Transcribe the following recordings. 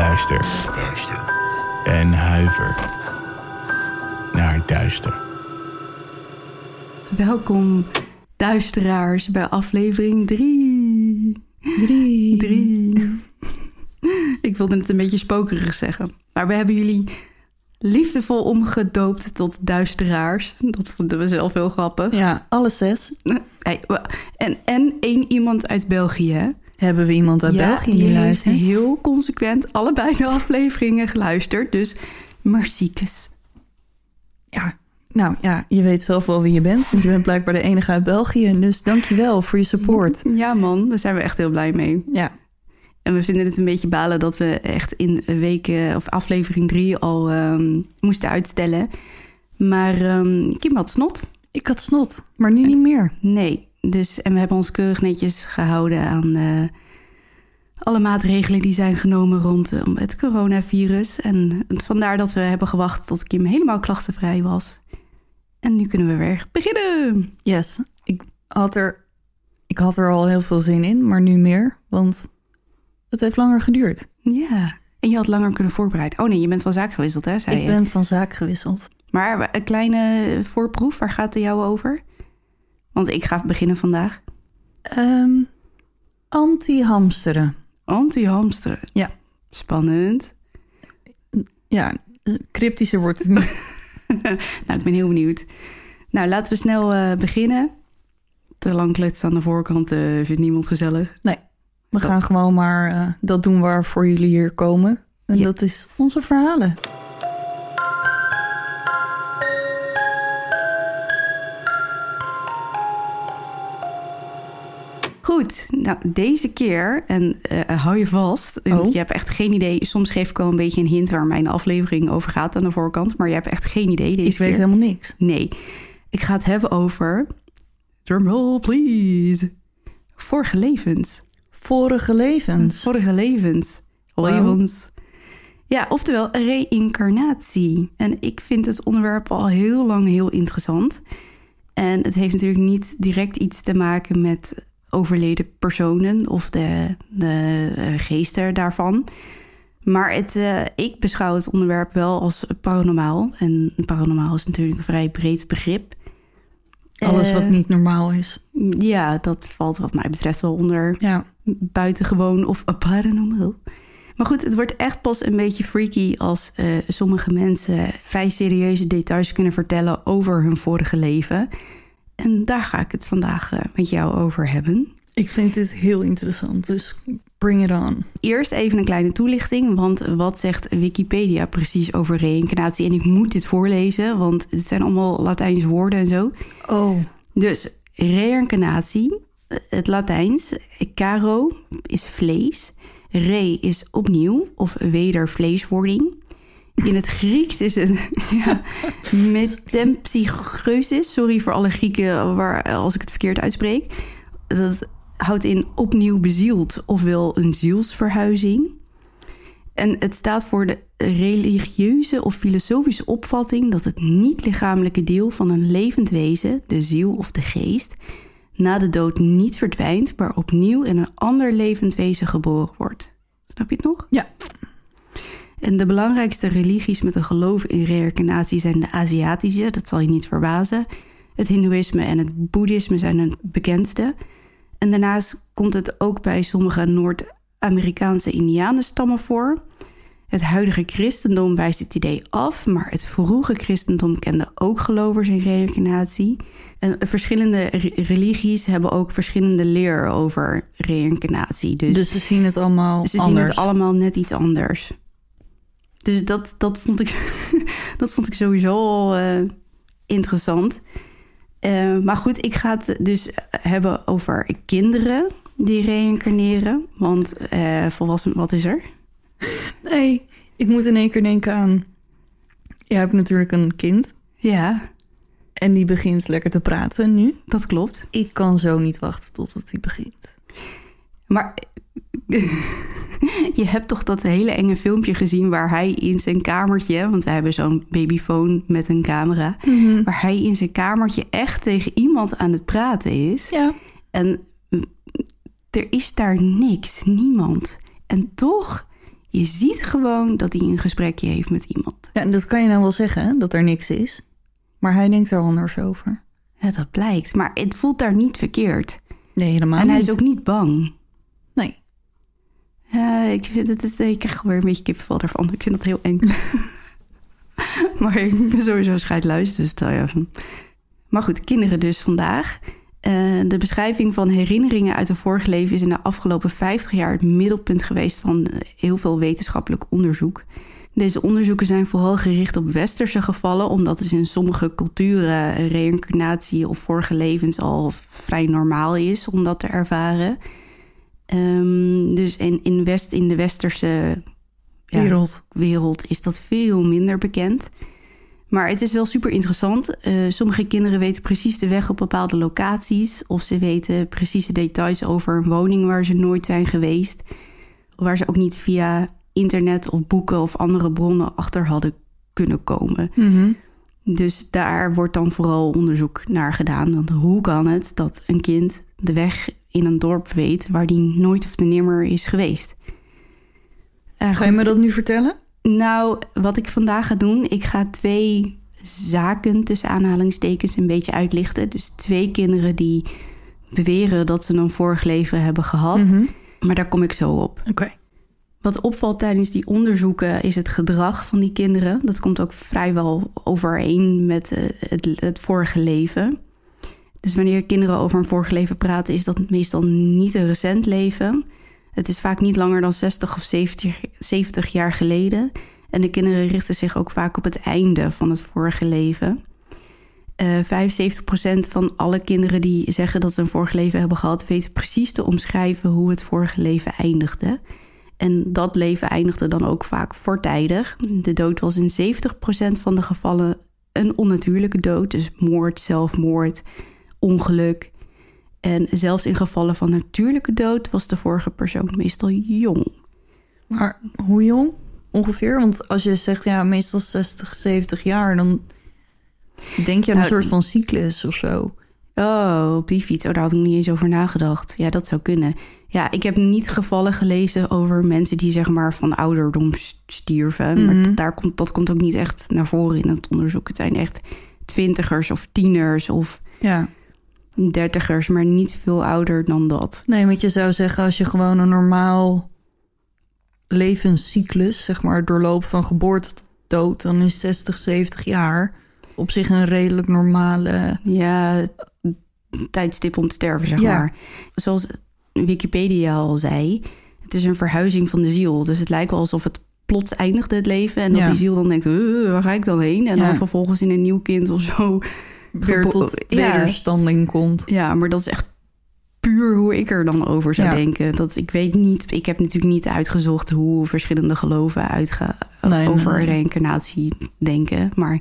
Luister. En huiver naar duister. Welkom, duisteraars, bij aflevering 3. 3. 3. Ik wilde het een beetje spokerig zeggen. Maar we hebben jullie liefdevol omgedoopt tot duisteraars. Dat vonden we zelf heel grappig. Ja, alle zes. Hey, en, en één iemand uit België. Hebben we iemand uit Ja, België die die heeft luistert? heel consequent allebei de afleveringen geluisterd. Dus merciekes. Ja, nou ja, je weet zelf wel wie je bent. Want je bent blijkbaar de enige uit België. Dus dank je wel voor je support. Ja man, daar zijn we echt heel blij mee. Ja, En we vinden het een beetje balen dat we echt in weken of aflevering drie al ehm, moesten uitstellen. Maar ehm, Kim had snot. ik had snot, maar nu niet meer. Nee. Dus, en we hebben ons keurig netjes gehouden aan eh, alle maatregelen die zijn genomen rondom het coronavirus. En vandaar dat we hebben gewacht tot Kim helemaal klachtenvrij was. En nu kunnen we weer beginnen. Yes, ik had, er, ik had er al heel veel zin in, maar nu meer. Want het heeft langer geduurd. Ja. En je had langer kunnen voorbereiden. Oh nee, je bent van zaak gewisseld, hè? Zei ik je. ben van zaak gewisseld. Maar een kleine voorproef, waar gaat het jou over? Want ik ga beginnen vandaag. Ehm, Anti-hamsteren. Anti-hamsteren. Ja. Spannend. Ja, cryptischer wordt het niet. Nou, ik ben heel benieuwd. Nou, laten we snel eh, beginnen. Te lang kletsen aan de voorkant eh, vindt niemand gezellig. Nee, we gaan gewoon maar eh, dat doen waarvoor jullie hier komen. En dat is onze verhalen. Goed, nou deze keer, en eh, hou je vast, want Oh. je hebt echt geen idee. Soms geef ik wel een beetje een hint waar mijn aflevering over gaat aan de voorkant, maar je hebt echt geen idee deze Ik weet keer. helemaal niks. Nee, ik ga het hebben over. Drumroll, please. Vorige levens. Vorige levens. Vorige levens. Levens. Ja, oftewel reïncarnatie. En ik vind het onderwerp al heel lang heel interessant. En het heeft natuurlijk niet direct iets te maken met overleden personen of de, de eh, geesten daarvan. Maar het, eh, ik beschouw het onderwerp wel als paranormaal. En paranormaal is natuurlijk een vrij breed begrip. Alles wat Eh, niet normaal is. Ja, dat valt wat mij betreft wel onder Ja, buitengewoon of paranormaal. Maar goed, het wordt echt pas een beetje freaky als sommige mensen vrij serieuze details kunnen vertellen over hun vorige leven. En daar ga ik het vandaag eh, met jou over hebben. ik vind dit heel interessant. Dus bring it on. Eerst even een kleine toelichting, want wat zegt Wikipedia precies over reïncarnatie? En ik moet dit voorlezen, want het zijn allemaal Latijnse woorden en zo. Oh, Dus reïncarnatie, het Latijns, caro is vlees, re is opnieuw of weder vleeswording. In het Grieks is het ja. Sorry voor alle Grieken waar, als ik het verkeerd uitspreek. Dat houdt in opnieuw bezield, ofwel een zielsverhuizing. En het staat voor de religieuze of filosofische opvatting dat het niet-lichamelijke deel van een levend wezen, de ziel of de geest, na de dood niet verdwijnt, maar opnieuw in een ander levend wezen geboren wordt. Snap je het nog? Ja. En de belangrijkste religies met een geloof in reïncarnatie zijn de Aziatische, dat zal je niet verbazen. Het Hindoeïsme en het Boeddhisme zijn het bekendste. En daarnaast komt het ook bij sommige Noord-Amerikaanse Indianenstammen voor. Het huidige christendom wijst dit idee af, maar het vroege christendom kende ook gelovers in reïncarnatie. En verschillende re- religies hebben ook verschillende leer over reïncarnatie. Dus, dus ze zien het allemaal ze zien het allemaal net iets anders. Dus dat, dat, vond, ik, dat vond ik sowieso al eh, interessant. Eh, maar goed, ik ga het dus hebben over kinderen die reïncarneren. Want eh volwassen, wat is er? Nee, Ik moet in één keer denken aan... Je hebt natuurlijk een kind. Ja, En die begint lekker te praten nu. dat klopt. Ik kan zo niet wachten totdat die begint. Maar je hebt toch dat hele enge filmpje gezien waar hij in zijn kamertje, want wij hebben zo'n babyfoon met een camera, waar hij in zijn kamertje echt tegen iemand aan het praten is. Ja. En mm, er is daar niks, niemand. En toch, je ziet gewoon dat hij een gesprekje heeft met iemand. ja. En dat kan je nou wel zeggen, hè, dat er niks is. Maar hij denkt er anders over. Ja, dat blijkt. Maar het voelt daar niet verkeerd. Nee, helemaal en hij niet. is ook niet bang. Ja, ik vind het, het- ik krijg alweer een beetje kippenvel ervan. Ik vind dat heel eng. maar ik ben sowieso scheidluis, dus dat, ja. Maar goed, kinderen dus vandaag. Eh, de beschrijving van herinneringen uit een vorig leven is in de afgelopen 50 jaar het middelpunt geweest van eh, heel veel wetenschappelijk onderzoek. Deze onderzoeken zijn vooral gericht op westerse gevallen, omdat dus in sommige culturen reïncarnatie of vorige levens al vrij normaal is om dat te ervaren. Ehm, dus in, in, West, in de westerse ja, Wereld. wereld is dat veel minder bekend. Maar het is wel super interessant. Eh, sommige kinderen weten precies de weg op bepaalde locaties. Of ze weten precieze details over een woning waar ze nooit zijn geweest. Waar ze ook niet via internet of boeken of andere bronnen achter hadden kunnen komen. Mhm. Dus daar wordt dan vooral onderzoek naar gedaan. Want hoe kan het dat een kind de weg in een dorp weet waar die nooit of te nimmer is geweest? Eh, Ga je goed. me dat nu vertellen? Nou, wat ik vandaag ga doen, ik ga twee zaken tussen aanhalingstekens een beetje uitlichten. Dus twee kinderen die beweren dat ze een vorig leven hebben gehad. Mhm. Maar daar kom ik zo op. Oké. Wat opvalt tijdens die onderzoeken is het gedrag van die kinderen. Dat komt ook vrijwel overeen met eh, het, het vorige leven. Dus wanneer kinderen over een vorig leven praten, is dat meestal niet een recent leven. Het is vaak niet langer dan 60 of 70, 70 jaar geleden. En de kinderen richten zich ook vaak op het einde van het vorige leven. Eh 75% van alle kinderen die zeggen dat ze een vorig leven hebben gehad, weten precies te omschrijven hoe het vorige leven eindigde. En dat leven eindigde dan ook vaak voortijdig. De dood was in 70% van de gevallen een onnatuurlijke dood, dus moord, zelfmoord, ongeluk. En zelfs in gevallen van natuurlijke dood was de vorige persoon meestal jong. Maar hoe jong ongeveer? Want als je zegt ja, meestal 60, 70 jaar, dan denk je aan een Nou, soort van cyclus of zo. Oh, op die fiets. Oh, daar had ik niet eens over nagedacht. Ja, dat zou kunnen. Ja, ik heb niet gevallen gelezen over mensen die zeg maar van ouderdom stierven. Maar Mhm. daar komt, dat komt ook niet echt naar voren in het onderzoek. Het zijn echt twintigers of tieners of Ja. dertigers, maar niet veel ouder dan dat. Nee, want je zou zeggen als je gewoon een normaal levenscyclus, zeg maar, doorloopt van geboorte tot dood, dan is 60, 70 jaar op zich een redelijk normale. Ja, tijdstip om te sterven, zeg Ja. maar. Zoals Wikipedia al zei, het is een verhuizing van de ziel. Dus het lijkt wel alsof het plots eindigde het leven... en dat Ja. die ziel dan denkt, "Uh, waar ga ik dan heen? En Ja. dan vervolgens in een nieuw kind of zo... Weer tot wederstanding komt. Ja, maar dat is echt puur hoe ik er dan over zou Ja. denken. Dat, ik weet niet, ik heb natuurlijk niet uitgezocht... hoe verschillende geloven uitgaan Nee, over nee. reïncarnatie denken. Maar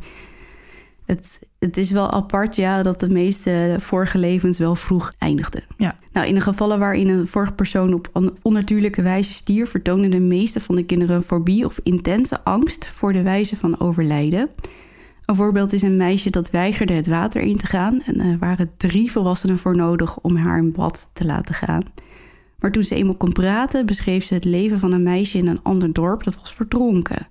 het, het is wel apart, ja, dat de meeste vorige levens wel vroeg eindigden. Ja. Nou, in de gevallen waarin een vorige persoon op on- onnatuurlijke wijze stierf, vertonen de meeste van de kinderen een fobie of intense angst voor de wijze van overlijden. Een voorbeeld is een meisje dat weigerde het water in te gaan. En er waren drie volwassenen voor nodig om haar in bad te laten gaan. Maar toen ze eenmaal kon praten, beschreef ze het leven van een meisje in een ander dorp dat was verdronken.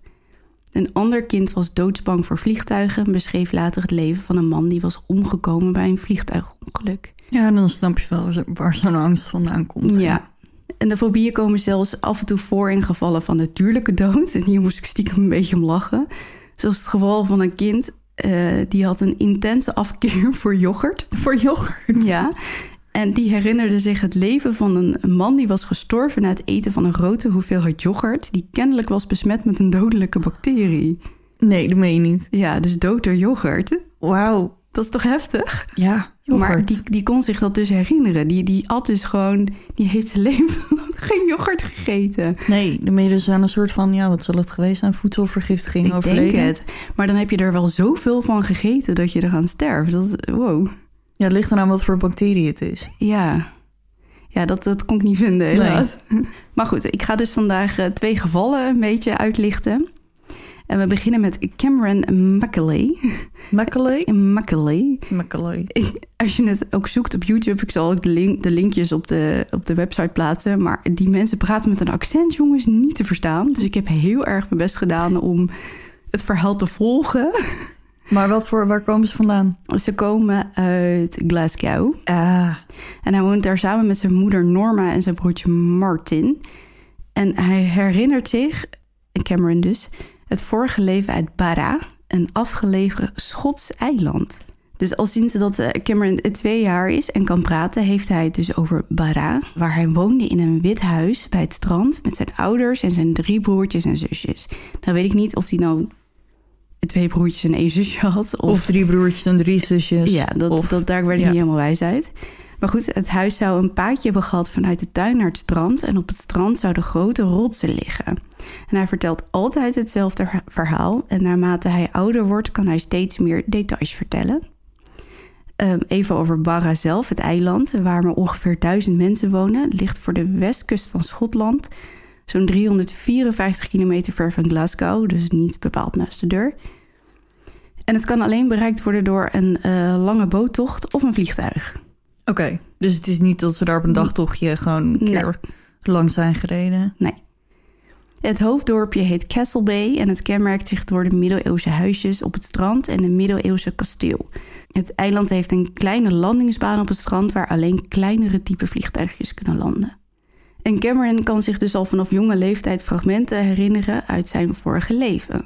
Een ander kind was doodsbang voor vliegtuigen en beschreef later het leven van een man die was omgekomen bij een vliegtuigongeluk. Ja, dan snap je wel waar zo'n angst vandaan komt. Ja. En de fobieën komen zelfs af en toe voor in gevallen van natuurlijke dood. En hier moest ik stiekem een beetje om lachen. Zoals het geval van een kind eh, die had een intense afkeer voor yoghurt. Voor yoghurt. Ja. En die herinnerde zich het leven van een man die was gestorven na het eten van een grote hoeveelheid yoghurt. Die kennelijk was besmet met een dodelijke bacterie. Nee, dat meen je niet. Ja, dus dood door yoghurt. Wauw. Dat is toch heftig? Ja, yoghurt. Maar die, die kon zich dat dus herinneren. Die, die at dus gewoon, die heeft zijn leven lang geen yoghurt gegeten. Nee, dan ben je dus aan een soort van, ja, wat zal het geweest zijn? Voedselvergiftiging Ik overleden. denk het. Maar dan heb je er wel zoveel van gegeten dat je eraan sterft. Dat, is- wow. Ja, het ligt eraan wat voor bacterie het is. Ja, ja dat, dat kon ik niet vinden helaas. Maar goed, ik ga dus vandaag eh, twee gevallen een beetje uitlichten. En we beginnen met Cameron Macaulay. Macaulay? Macaulay. Macaulay. Als je het ook zoekt op YouTube, ik zal ook de, link, de linkjes op de, op de website plaatsen. Maar die mensen praten met een accent, jongens, niet te verstaan. Dus ik heb heel erg mijn best gedaan om het verhaal te volgen. Maar wat voor, waar komen ze vandaan? Ze komen uit Glasgow. Ah, En hij woont daar samen met zijn moeder Norma en zijn broertje Martin. En hij herinnert zich, Cameron dus, het vorige leven uit Barra, een afgelegen Schots eiland. Dus al sinds dat eh, Cameron twee jaar is en kan praten, heeft hij het dus over Barra, waar hij woonde in een wit huis bij het strand met zijn ouders en zijn drie broertjes en zusjes. Nou weet ik niet of hij nou twee broertjes en één zusje had. of, drie broertjes en drie zusjes. Ja, dat, Of- dat, daar werd ik ja. niet helemaal wijs uit. Maar goed, het huis zou een paadje hebben gehad vanuit de tuin naar het strand. En op het strand zouden grote rotsen liggen. En hij vertelt altijd hetzelfde verhaal. En naarmate hij ouder wordt, kan hij steeds meer details vertellen. Ehm, even over Barra zelf, het eiland, waar maar ongeveer duizend mensen wonen. Ligt voor de westkust van Schotland. Zo'n 354 kilometer ver van Glasgow, dus niet bepaald naast de deur. En het kan alleen bereikt worden door een eh, lange boottocht of een vliegtuig. Oké, dus het is niet dat ze daar op een dagtochtje gewoon een Nee. keer lang zijn gereden. Het hoofddorpje heet Castle Bay en het kenmerkt zich door de middeleeuwse huisjes op het strand en een middeleeuwse kasteel. Het eiland heeft een kleine landingsbaan op het strand waar alleen kleinere type vliegtuigjes kunnen landen. En Cameron kan zich dus al vanaf jonge leeftijd fragmenten herinneren uit zijn vorige leven.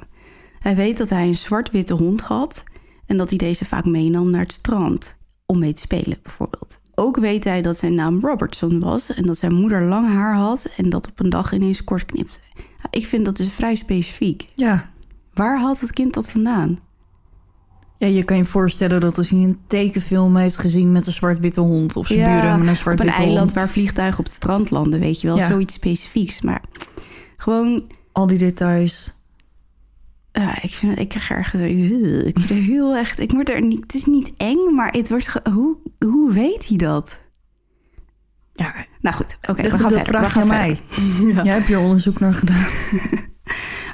Hij weet dat hij een zwart-witte hond had en dat hij deze vaak meenam naar het strand om mee te spelen bijvoorbeeld. Ook weet hij dat zijn naam Robertson was en dat zijn moeder lang haar had en dat op een dag ineens kort knipte. Ik vind dat dus vrij specifiek. Ja. Waar haalt het kind dat vandaan? Ja, je kan je voorstellen dat als hij een tekenfilm heeft gezien met een zwart-witte hond... of zijn Ja, buren met een Op zwart-witte een eiland hond. waar vliegtuigen op het strand landen, weet je wel. Ja. Zoiets specifieks. Maar gewoon, Al die details. ja, ik vind het, ik krijg ergens, Ugh, ik het heel echt, ik word er niet, het is niet eng, maar het wordt, hoe, hoe weet hij dat? Ja, Nou goed, oké, dat we gaan dat verder. vraag je gaan aan verder. mij. Jij hebt hier onderzoek naar gedaan.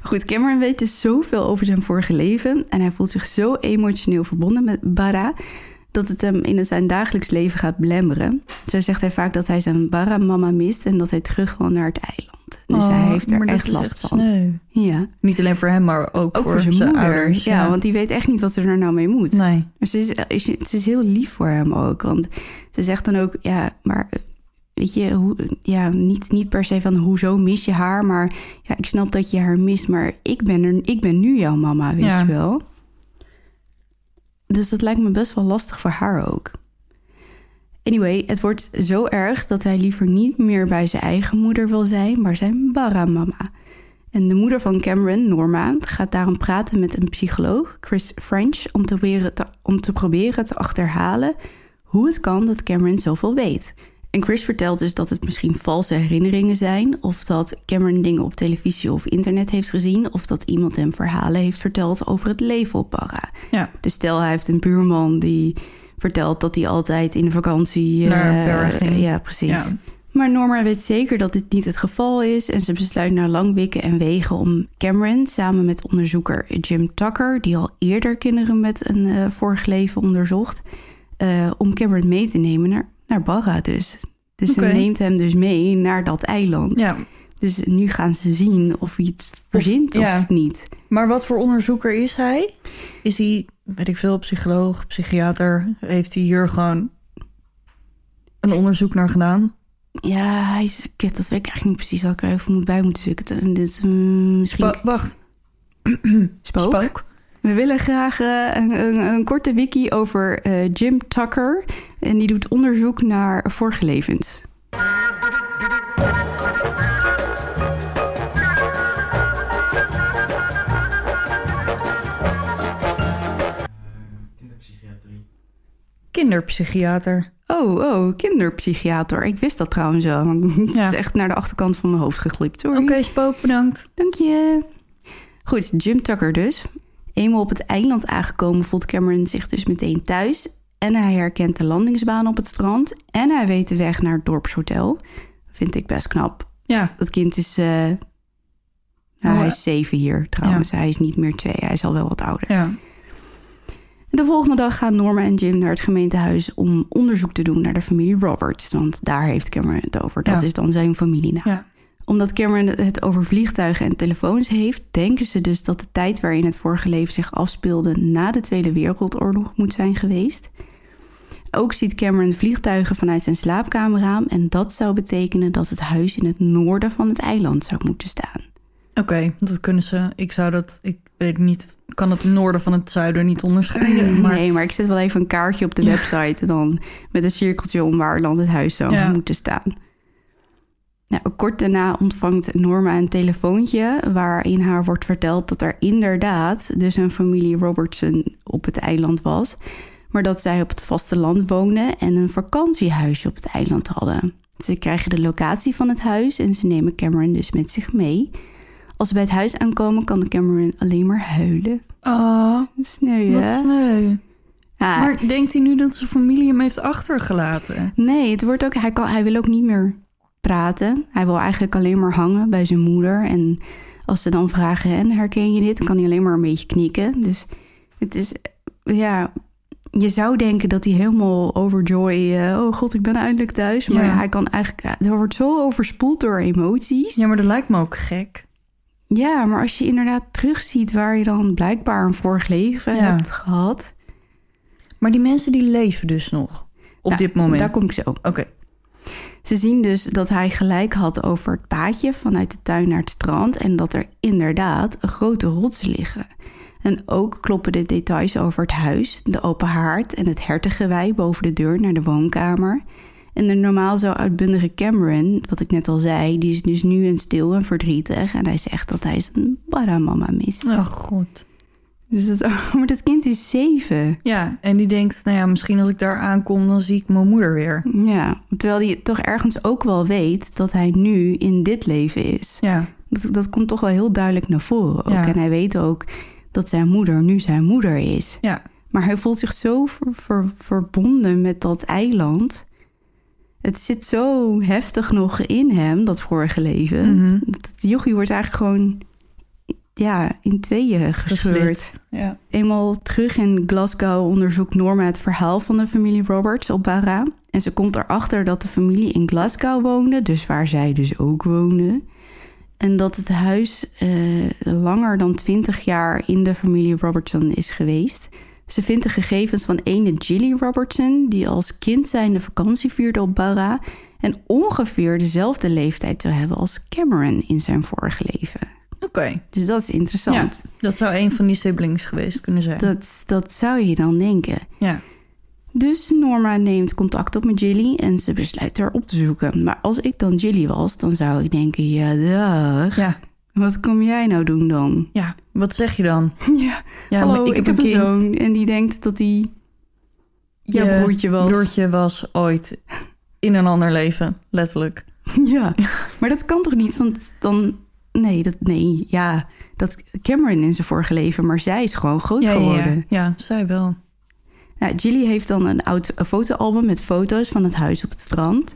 Goed, Cameron weet dus zoveel over zijn vorige leven en hij voelt zich zo emotioneel verbonden met Barra dat het hem in zijn dagelijks leven gaat belemmeren. Zo zegt hij vaak dat hij zijn Barra-mama mist en dat hij terug wil naar het eiland. Dus hij Oh, heeft er echt last echt van. sneu. Ja, Niet alleen voor hem, maar ook, ook voor, zijn, moeder. ouders. ja, want die weet echt niet wat ze er nou mee moet. Nee. Maar ze is, ze is heel lief voor hem ook. Want ze zegt dan ook, ja, maar weet je, hoe, ja, niet, niet per se van hoezo mis je haar, maar ja, ik snap dat je haar mist, maar ik ben, er, ik ben nu jouw mama, weet Ja. je wel. Dus dat lijkt me best wel lastig voor haar ook. Anyway, het wordt zo erg dat hij liever niet meer bij zijn eigen moeder wil zijn, maar zijn Barra-mama. En de moeder van Cameron, Norma, gaat daarom praten met een psycholoog, Chris French, om te, te, om te proberen te achterhalen hoe het kan dat Cameron zoveel weet. En Chris vertelt dus dat het misschien valse herinneringen zijn, of dat Cameron dingen op televisie of internet heeft gezien, of dat iemand hem verhalen heeft verteld over het leven op Barra. Ja. Dus stel hij heeft een buurman die vertelt dat hij altijd in de vakantie... Naar ging. Ja, precies. Ja. Maar Norma weet zeker dat dit niet het geval is en ze besluit na lang wikken en wegen om Cameron samen met onderzoeker Jim Tucker, die al eerder kinderen met een eh, vorig leven onderzocht, eh, om Cameron mee te nemen naar, naar Barra dus. Dus ze neemt hem dus mee naar dat eiland. ja. Dus nu gaan ze zien of hij het verzint of, ja. niet. Maar wat voor onderzoeker is hij? Is hij, weet ik veel, psycholoog, psychiater? Heeft hij hier gewoon een onderzoek naar gedaan? Ja, hij is... Kut, dat weet ik eigenlijk niet precies. Had ik er even moet bij moeten zoeken. Dit, misschien Wa- wacht, spook. spook? We willen graag eh, een, een, een korte wiki over eh, Jim Tucker. En die doet onderzoek naar vorige levens. kinderpsychiatrie. kinderpsychiater. Oh, oh, kinderpsychiater. Ik wist dat trouwens wel. want Het Ja. is echt naar de achterkant van mijn hoofd geglipt. Sorry. Oké, Spook, bedankt. Dank je. Goed, Jim Tucker dus. Eenmaal op het eiland aangekomen voelt Cameron zich dus meteen thuis. En hij herkent de landingsbaan op het strand. En hij weet de weg naar het dorpshotel. Vind ik best knap. Ja, Dat kind is... eh, nou, Oh, hij is zeven hier trouwens. Hij is niet meer twee. Hij is al wel wat ouder. ja. De volgende dag gaan Norma en Jim naar het gemeentehuis... om onderzoek te doen naar de familie Roberts. Want daar heeft Cameron het over. Dat Ja. is dan zijn familienaam ja. Omdat Cameron het over vliegtuigen en telefoons heeft, denken ze dus dat de tijd waarin het vorige leven zich afspeelde na de Tweede Wereldoorlog moet zijn geweest. Ook ziet Cameron vliegtuigen vanuit zijn slaapkamerraam en dat zou betekenen dat het huis in het noorden van het eiland zou moeten staan. Oké, dat kunnen ze. Ik zou dat, ik weet niet, ik kan het noorden van het zuiden niet onderscheiden. Maar Nee, maar ik zet wel even een kaartje op de Ja. website dan met een cirkeltje om waar dan het huis zou Ja. moeten staan. Nou, kort daarna ontvangt Norma een telefoontje waarin haar wordt verteld dat er inderdaad dus een familie Robertson op het eiland was, maar dat zij op het vasteland wonen en een vakantiehuisje op het eiland hadden. Ze krijgen de locatie van het huis en ze nemen Cameron dus met zich mee. Als ze bij het huis aankomen, kan Cameron alleen maar huilen. Ah, Sneu, wat hè? sneu. Ja, Maar denkt hij nu dat zijn familie hem heeft achtergelaten? Nee, het wordt ook, hij, kan, hij wil ook niet meer praten. Hij wil eigenlijk alleen maar hangen bij zijn moeder. En als ze dan vragen, en herken je dit? Dan kan hij alleen maar een beetje knikken. Dus het is, ja... Je zou denken dat hij helemaal overjoy... eh, oh god, ik ben eindelijk thuis. Maar Ja. hij kan eigenlijk... Hij wordt zo overspoeld door emoties. Ja, maar dat lijkt me ook gek. Ja, maar als je inderdaad terugziet... waar je dan blijkbaar een vorig leven Ja. hebt gehad... Maar die mensen die leven dus nog op Nou, dit moment. Daar kom ik zo. Oké, Ze zien dus dat hij gelijk had over het paadje vanuit de tuin naar het strand en dat er inderdaad grote rotsen liggen. En ook kloppen de details over het huis, de open haard en het hertengewei boven de deur naar de woonkamer. En de normaal zo uitbundige Cameron, wat ik net al zei, die is dus nu een stil en verdrietig. En hij zegt dat hij zijn baramama mist. oh goed. Dus dat, maar dat kind is zeven. Ja, en die denkt, nou ja, misschien als ik daar aankom, dan zie ik mijn moeder weer. Ja, terwijl hij toch ergens ook wel weet dat hij nu in dit leven is. Ja, Dat, dat komt toch wel heel duidelijk naar voren ook. Ja. En hij weet ook dat zijn moeder nu zijn moeder is. ja, Maar hij voelt zich zo ver- ver- verbonden met dat eiland. Het zit zo heftig nog in hem, dat vorige leven. Mhm. Dat jochie wordt eigenlijk gewoon ja, in tweeën gescheurd. Ja. Eenmaal terug in Glasgow onderzoekt Norma het verhaal van de familie Roberts op Barra. En ze komt erachter dat de familie in Glasgow woonde, dus waar zij dus ook woonde. En dat het huis eh, langer dan 20 jaar in de familie Robertson is geweest. Ze vindt de gegevens van ene Jilly Robertson, die als kind zijnde vakantie vierde op Barra. En ongeveer dezelfde leeftijd zou hebben als Cameron in zijn vorige leven. Oké, Dus dat is interessant. dat zou een van die siblings geweest kunnen zijn. Dat, dat zou je dan denken. Ja, Dus Norma neemt contact op met Jilly en ze besluit haar op te zoeken. Maar als ik dan Jilly was, dan zou ik denken: ja, dag. ja, Wat kom jij nou doen dan? ja. Wat zeg je dan? Ja, Ja, hallo, ik, heb een, kind. zoon en die denkt dat hij jouw Je broertje was. broertje was ooit in een ander leven, letterlijk. Ja, maar dat kan toch niet? Want dan, nee, dat, nee, ja, dat Cameron in zijn vorige leven, maar zij is gewoon groot Ja, geworden. ja, ja, zij wel. Nou, Jilly heeft dan een oud fotoalbum met foto's van het huis op het strand.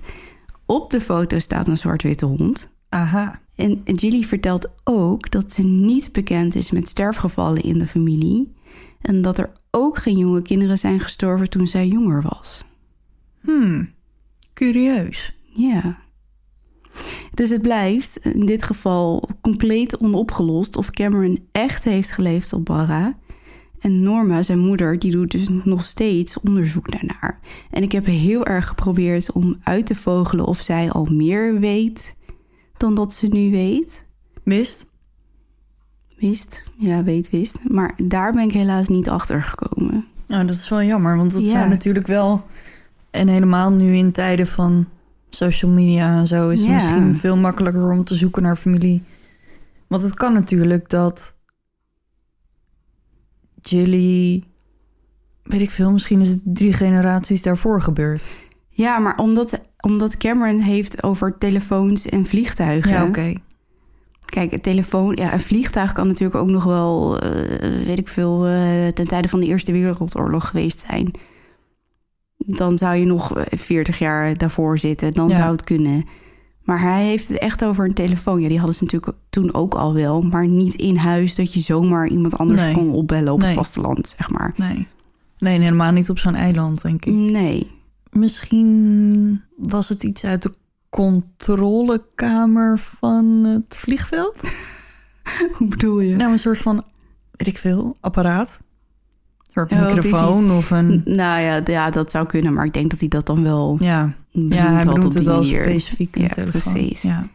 Op de foto staat een zwart-witte hond. Aha. En Jilly vertelt ook dat ze niet bekend is met sterfgevallen in de familie. En dat er ook geen jonge kinderen zijn gestorven toen zij jonger was. Hmm, curieus. Ja. Dus het blijft in dit geval compleet onopgelost of Cameron echt heeft geleefd op Barra. En Norma, zijn moeder, die doet dus nog steeds onderzoek daarnaar. En ik heb heel erg geprobeerd om uit te vogelen of zij al meer weet dan dat ze nu weet. Wist? Wist, ja, weet, wist. Maar daar ben ik helaas niet achter gekomen. Nou, dat is wel jammer, want dat Ja. zou natuurlijk wel... En helemaal nu in tijden van social media en zo... is het Ja. misschien veel makkelijker om te zoeken naar familie. Want het kan natuurlijk dat... Jilly weet ik veel, misschien is het drie generaties daarvoor gebeurd. Ja, maar omdat, omdat Cameron heeft over telefoons en vliegtuigen. Ja, oké. Kijk, een telefoon, ja, een vliegtuig kan natuurlijk ook nog wel, eh, weet ik veel, eh, ten tijde van de Eerste Wereldoorlog geweest zijn. Dan zou je nog 40 jaar daarvoor zitten, dan Ja. zou het kunnen. Maar hij heeft het echt over een telefoon. Ja, die hadden ze natuurlijk toen ook al wel, maar niet in huis dat je zomaar iemand anders Nee. kon opbellen op Nee. het vasteland, zeg maar. Nee. Nee, helemaal niet op zo'n eiland, denk ik. Nee. Misschien was het iets uit de controlekamer van het vliegveld. Hoe bedoel je? Nou, een soort van, weet ik veel, apparaat. Een Oh, microfoon of een... N- Nou ja, ja, dat zou kunnen, maar ik denk dat hij dat dan wel Ja, ja hij had op het die wel manier. specifiek Ja, telefoon. precies. Ja.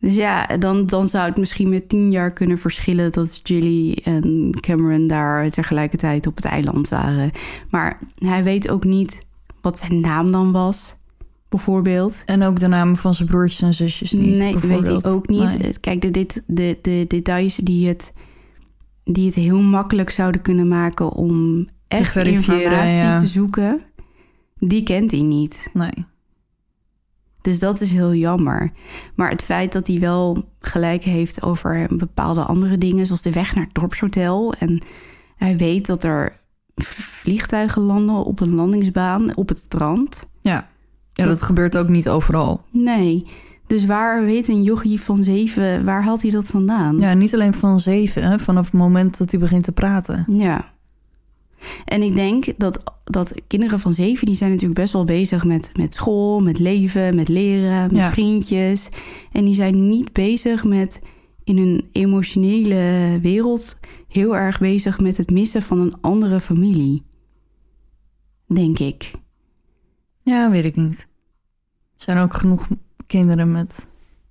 Dus ja, dan, dan zou het misschien met tien jaar kunnen verschillen dat Jilly en Cameron daar tegelijkertijd op het eiland waren. Maar hij weet ook niet wat zijn naam dan was, bijvoorbeeld. En ook de namen van zijn broertjes en zusjes niet, nee, weet hij ook niet. Nee. Kijk, de, dit, de, de details die het, die het heel makkelijk zouden kunnen maken om echt informatie ja. te zoeken, die kent hij niet. Nee. Dus dat is heel jammer. Maar het feit dat hij wel gelijk heeft over bepaalde andere dingen, zoals de weg naar het dorpshotel. En hij weet dat er vliegtuigen landen op een landingsbaan op het strand. Ja. ja, dat Dat- gebeurt ook niet overal. Nee. Dus waar weet een jochie van zeven, waar haalt hij dat vandaan? Ja, niet alleen van zeven, hè, vanaf het moment dat hij begint te praten. Ja. En ik denk dat, dat kinderen van zeven, die zijn natuurlijk best wel bezig met, met school, met leven, met leren, met Ja. vriendjes. En die zijn niet bezig met in hun emotionele wereld heel erg bezig met het missen van een andere familie. Denk ik. Ja, weet ik niet. Er zijn ook genoeg kinderen met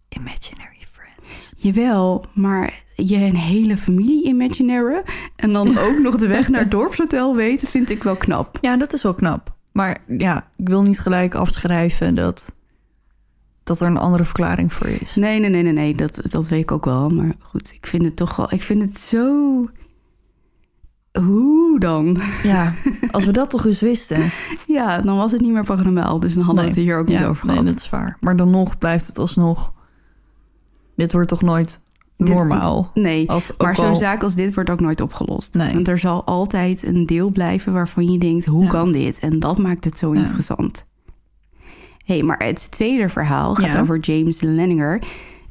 imaginary friends. Jawel, maar je een hele familie imaginary en dan ook nog de weg naar het dorpshotel weten, vind ik wel knap. Ja, dat is wel knap. Maar ja, ik wil niet gelijk afschrijven dat, dat er een andere verklaring voor is. Nee, nee, nee, nee, nee, dat, dat weet ik ook wel. Maar goed, ik vind het toch wel, ik vind het zo. Hoe dan? Ja, als we dat toch eens wisten. Ja, dan was het niet meer paranormaal, dus dan hadden we het hier ook ja, niet over Nee, gehad. dat is waar. Maar dan nog blijft het alsnog... Dit wordt toch nooit Dit- normaal? Nee, Als maar zo'n al- zaak als dit wordt ook nooit opgelost. Nee. Want er zal altijd een deel blijven waarvan je denkt, hoe Ja. kan dit? En dat maakt het zo Ja. interessant. hey, maar het tweede verhaal gaat over James Lenninger.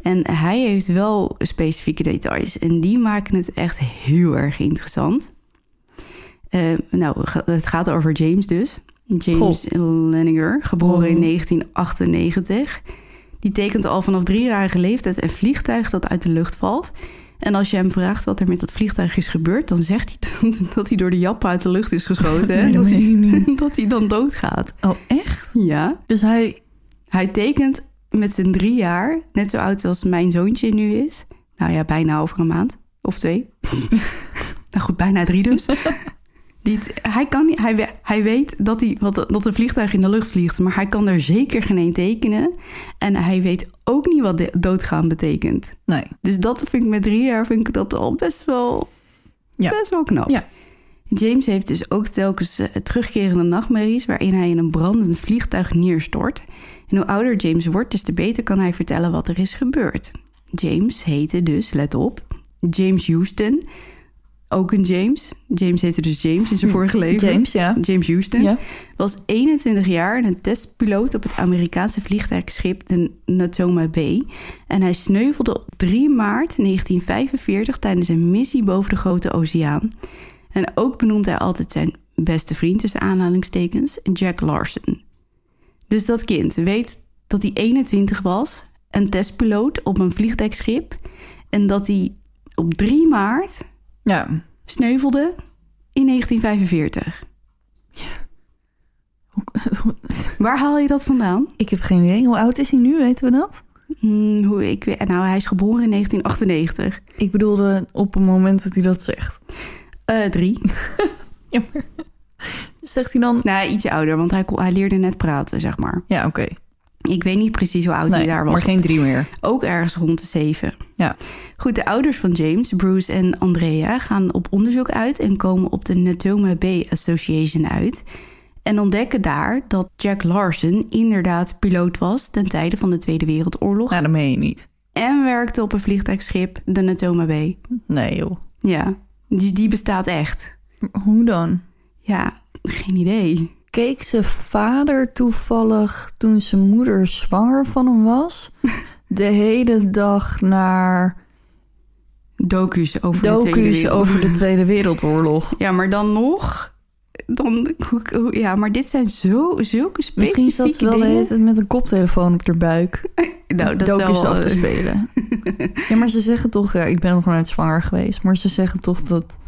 En hij heeft wel specifieke details. En die maken het echt heel erg interessant. Eh, nou, het gaat over James dus. James Lenninger, geboren in Oh. 1998. Die tekent al vanaf driejarige leeftijd een vliegtuig dat uit de lucht valt. En als je hem vraagt wat er met dat vliegtuig is gebeurd... dan zegt hij dat, dat hij door de jappen uit de lucht is geschoten. Nee, dat hij, dat hij dan doodgaat. Oh, echt? Ja. Dus hij... Hij tekent met zijn drie jaar, net zo oud als mijn zoontje nu is. Nou ja, bijna over een maand of twee. nou goed, bijna drie dus. Die, hij, kan hij, hij weet dat, hij, wat, dat een vliegtuig in de lucht vliegt, maar hij kan er zeker geen één tekenen. En hij weet ook niet wat doodgaan betekent. Nee. Dus dat vind ik met drie jaar vind ik dat al best wel, Ja. best wel knap. Ja. James heeft dus ook telkens eh, terugkerende nachtmerries waarin hij in een brandend vliegtuig neerstort. En hoe ouder James wordt, des te beter kan hij vertellen wat er is gebeurd. James heette dus, let op, James Houston. Ook een James. James heette dus James in zijn vorige leven. James, ja. James Houston Ja. was 21 jaar en een testpiloot op het Amerikaanse vliegtuigschip de Natoma Bay. En hij sneuvelde op 3 maart 1945 tijdens een missie boven de Grote Oceaan. En ook benoemt hij altijd zijn beste vriend, tussen aanhalingstekens, Jack Larson. Dus dat kind weet dat hij 21 was, een testpiloot op een vliegtuigschip. En dat hij op 3 maart Ja. sneuvelde in 1945. Waar haal je dat vandaan? Ik heb geen idee. Hoe oud is hij nu? Weten we dat? Hmm, hoe ik weet, nou, hij is geboren in 1998. Ik bedoelde op het moment dat hij dat zegt. Eh, drie. Ja. Zegt hij dan... nou, ietsje ouder, want hij, kon- hij leerde net praten, zeg maar. Ja, oké. Ik weet niet precies hoe oud hij daar was. maar geen drie meer. Ook ergens rond de zeven. Ja. Goed, de ouders van James, Bruce en Andrea, gaan op onderzoek uit en komen op de Natoma Bay Association uit. En ontdekken daar dat Jack Larson inderdaad piloot was ten tijde van de Tweede Wereldoorlog. Nou, dat meen je niet. En werkte op een vliegtuigschip, de Natoma Bay. Nee, joh. Ja, dus die bestaat echt. Hoe dan? Ja, geen idee. Keek zijn vader toevallig toen zijn moeder zwanger van hem was? De hele dag naar Docu's over de Tweede over de Tweede Wereldoorlog. Ja, maar dan nog... Dan, ja, maar dit zijn zo, zulke specifieke Misschien zat ze wel dingen. met een koptelefoon op haar buik. Nou, dat docu's wel- af te spelen. ja, maar ze zeggen toch... Ja, ik ben nog nooit zwanger geweest. Maar ze zeggen toch dat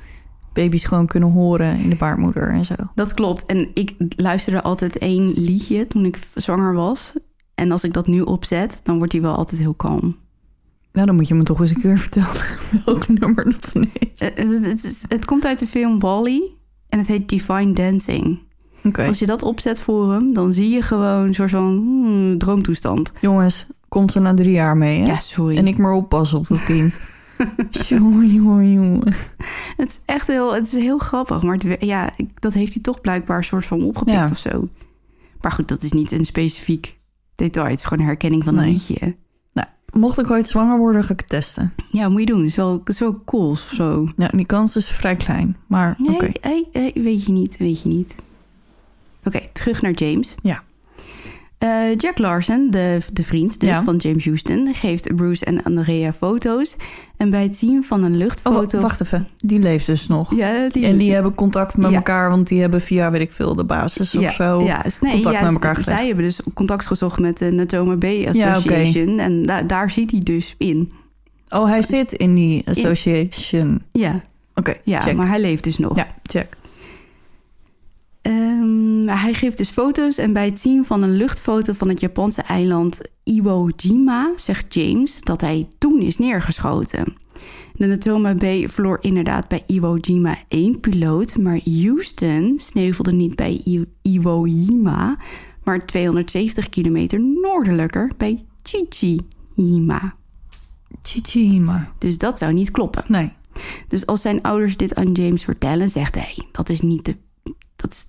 baby's gewoon kunnen horen in de baarmoeder en zo. Dat klopt. En ik luisterde altijd één liedje toen ik zwanger was. En als ik dat nu opzet, dan wordt hij wel altijd heel kalm. Nou, dan moet je me toch eens een keer vertellen welk nummer dat dan is. Eh, Het, het, komt uit de film Wally en het heet Divine Dancing. Oké. Als je dat opzet voor hem, dan zie je gewoon een soort van hmm, droomtoestand. Jongens, komt ze na drie jaar mee, hè? Ja, sorry. En ik maar oppassen op dat kind. jongen, jongen, jongen. Het is echt heel, het is heel grappig. Maar het ja, dat heeft hij toch blijkbaar een soort van opgepikt Ja. of zo. Maar goed, dat is niet een specifiek detail. Het is gewoon een herkenning van een Nee. liedje. Nou, mocht ik ooit zwanger worden, ga ik het testen. Ja, moet je doen. Het is wel, het is wel cool of zo. Ja, die kans is vrij klein. Maar oké. Hey, hey, weet je niet, weet je niet. Oké, terug naar James. Ja. Eh, Jack Larson, de, de vriend dus Ja. van James Houston, geeft Bruce en Andrea foto's. En bij het zien van een Oh, luchtfoto... wacht even. Die leeft dus nog. Ja, die, En die hebben contact met Ja. elkaar, want die hebben via, weet ik veel, de basis of zo. Ja, nee, contact met elkaar gelegd. Zij hebben dus contact gezocht met de Natoma Bay Association. En da- daar zit hij dus in. Oh, hij zit in die association. Ja, Oké, ja check. maar hij leeft dus nog. Ja, check. Ehm, hij geeft dus foto's en bij het zien van een luchtfoto van het Japanse eiland Iwo Jima zegt James dat hij toen is neergeschoten. De Natoma Bay verloor inderdaad bij Iwo Jima één piloot, maar Houston sneuvelde niet bij I- Iwo Jima, maar 270 kilometer noordelijker bij Chichi-Jima. Chichima. Dus dat zou niet kloppen. Nee. Dus als zijn ouders dit aan James vertellen, zegt hij dat is niet de, dat,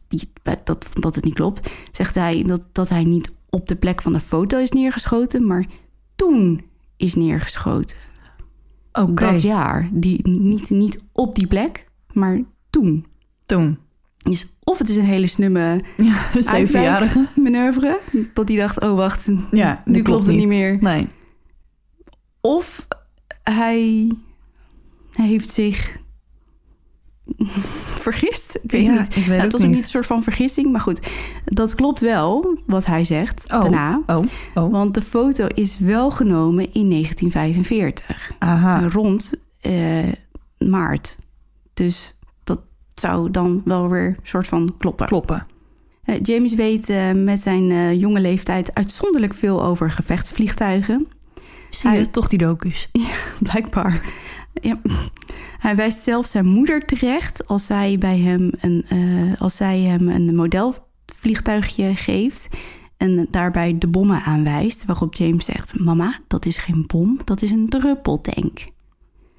dat, dat het niet klopt. Zegt hij dat, dat hij niet op de plek van de foto is neergeschoten, maar toen is neergeschoten. Oké. Dat jaar. Die, niet, niet op die plek, maar toen. Toen. Dus of het is een hele snumme Ja, manoeuvre. Dat hij dacht, oh wacht, Ja, nu klopt het niet meer. Nee. Of hij heeft zich vergist. Ik weet Ja, niet. ik weet Nou, ook het was ook niet. een soort van vergissing, maar goed. Dat klopt wel, wat hij zegt Oh, daarna. oh, oh. Want de foto is wel genomen in 1945. Aha. Rond eh, maart. Dus dat zou dan wel weer een soort van kloppen. Kloppen. Eh, James weet eh, met zijn jonge leeftijd uitzonderlijk veel over gevechtsvliegtuigen. Zie je Hij- toch die docus? Blijkbaar. Ja. Hij wijst zelfs zijn moeder terecht als zij, bij hem een, eh, als zij hem een modelvliegtuigje geeft en daarbij de bommen aanwijst. Waarop James zegt: Mama, dat is geen bom, dat is een druppeltank.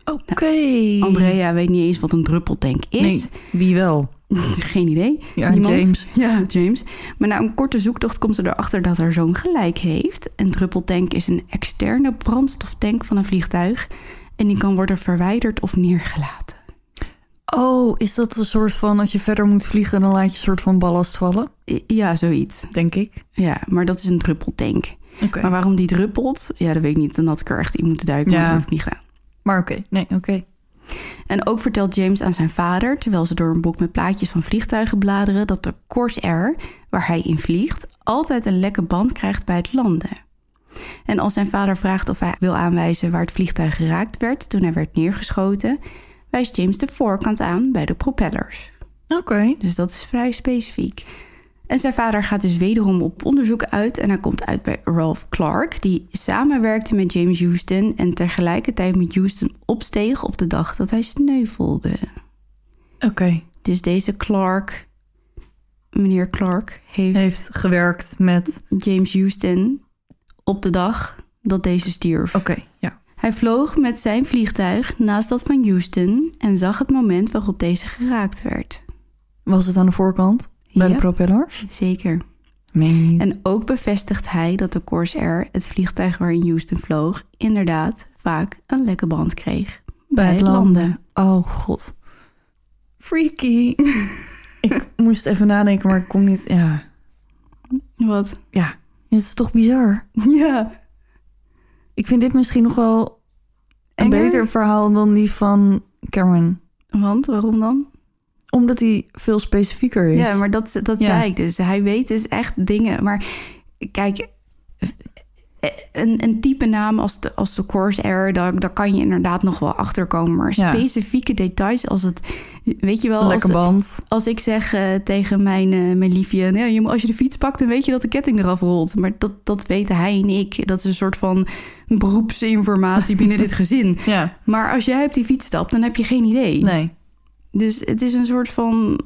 Oké. Andrea weet niet eens wat een druppeltank is. Nee, wie wel? Geen idee. Ja, Niemand? James. Ja, James. Maar na een korte zoektocht komt ze erachter dat haar zoon gelijk heeft. Een druppeltank is een externe brandstoftank van een vliegtuig. En die kan worden verwijderd of neergelaten. Oh, is dat een soort van... als je verder moet vliegen, dan laat je een soort van ballast vallen? Ja, zoiets. Denk ik. Ja, maar dat is een druppeltank. Maar waarom die druppelt? Ja, dat weet ik niet. Dan had ik er echt in moeten duiken, maar Ja. dat heb ik niet gedaan. Maar oké, nee, oké. En ook vertelt James aan zijn vader, terwijl ze door een boek met plaatjes van vliegtuigen bladeren, dat de Corsair, waar hij in vliegt, altijd een lekke band krijgt bij het landen. En als zijn vader vraagt of hij wil aanwijzen waar het vliegtuig geraakt werd toen hij werd neergeschoten, wijst James de voorkant aan bij de propellers. Oké. Dus dat is vrij specifiek. En zijn vader gaat dus wederom op onderzoek uit en hij komt uit bij Ralph Clark, die samenwerkte met James Houston en tegelijkertijd met Houston opsteeg op de dag dat hij sneuvelde. Oké. Dus deze Clark, meneer Clark, heeft, Heeft gewerkt met... James Houston op de dag dat deze stierf. Oké, ja. Hij vloog met zijn vliegtuig naast dat van Houston en zag het moment waarop deze geraakt werd. Was het aan de voorkant? Bij Ja. de propellers? Zeker. Niet. En ook bevestigt hij dat de Corsair, het vliegtuig waarin Houston vloog, inderdaad vaak een lekke band kreeg bij het landen. Oh god. Freaky. ik moest even nadenken, maar ik kon niet... Ja, Wat? ja. Het is toch bizar. Ja. Ik vind dit misschien nog wel een Enger? beter verhaal dan die van Cameron. Want waarom dan? Omdat hij veel specifieker is. Ja, maar dat, dat Ja. zei ik dus. Hij weet dus echt dingen. Maar kijk, een, een type naam als de, als de Corsair, daar, daar kan je inderdaad nog wel achterkomen. Maar Ja. specifieke details als het, weet je wel, als, band. als ik zeg eh, tegen mijn, eh, mijn liefje, nee, je, moet- als je de fiets pakt, dan weet je dat de ketting eraf rolt. Maar dat, dat weten hij en ik. Dat is een soort van beroepsinformatie binnen dit gezin. Ja. Maar als jij op die fiets stapt, dan heb je geen idee. Nee. Dus het is een soort van,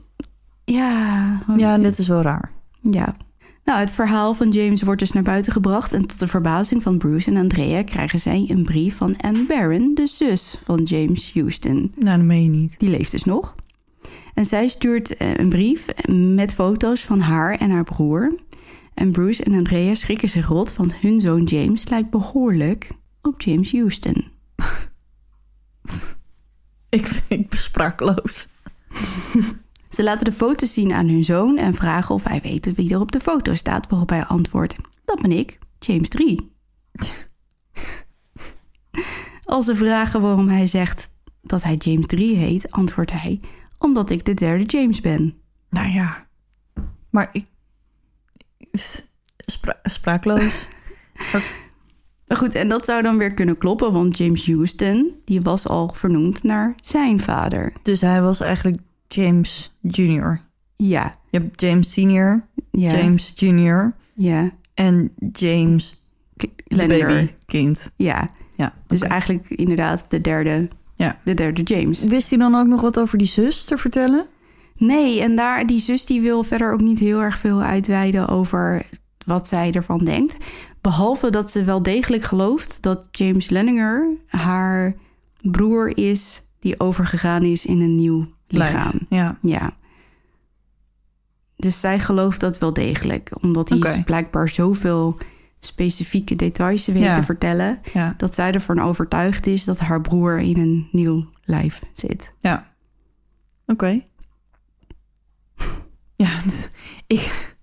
ja, Ja, dit is wel raar. ja. Nou, het verhaal van James wordt dus naar buiten gebracht... en tot de verbazing van Bruce en Andrea krijgen zij een brief van Anne Barron... de zus van James Houston. Nou, dat meen je niet. Die leeft dus nog. En zij stuurt eh, een brief met foto's van haar en haar broer. En Bruce en Andrea schrikken zich rot... want hun zoon James lijkt behoorlijk op James Houston. Ik, ik ben sprakeloos. Ze laten de foto's zien aan hun zoon en vragen of hij weet wie er op de foto staat, waarop hij antwoordt: Dat ben ik, James 3. Als ze vragen waarom hij zegt dat hij James 3 heet, antwoordt hij: Omdat ik de derde James ben. Nou ja. Maar ik... Spra sprakeloos. Maar goed, en dat zou dan weer kunnen kloppen, want James Houston die was al vernoemd naar zijn vader. Dus hij was eigenlijk James Junior. Ja, Je hebt James Senior, ja, James Junior ja. en James baby kind. Ja, Ja, dus eigenlijk inderdaad de derde, Ja. de derde James. Wist hij dan ook nog wat over die zus te vertellen? Nee, en daar, die zus die wil verder ook niet heel erg veel uitweiden over wat zij ervan denkt. Behalve dat ze wel degelijk gelooft dat James Lenninger haar broer is die overgegaan is in een nieuw lichaam. Ja. Ja. Dus zij gelooft dat wel degelijk, omdat hij blijkbaar zoveel specifieke details weet Ja. te vertellen, Ja. dat zij ervan overtuigd is dat haar broer in een nieuw lijf zit. Ja. Oké. Ja, ik...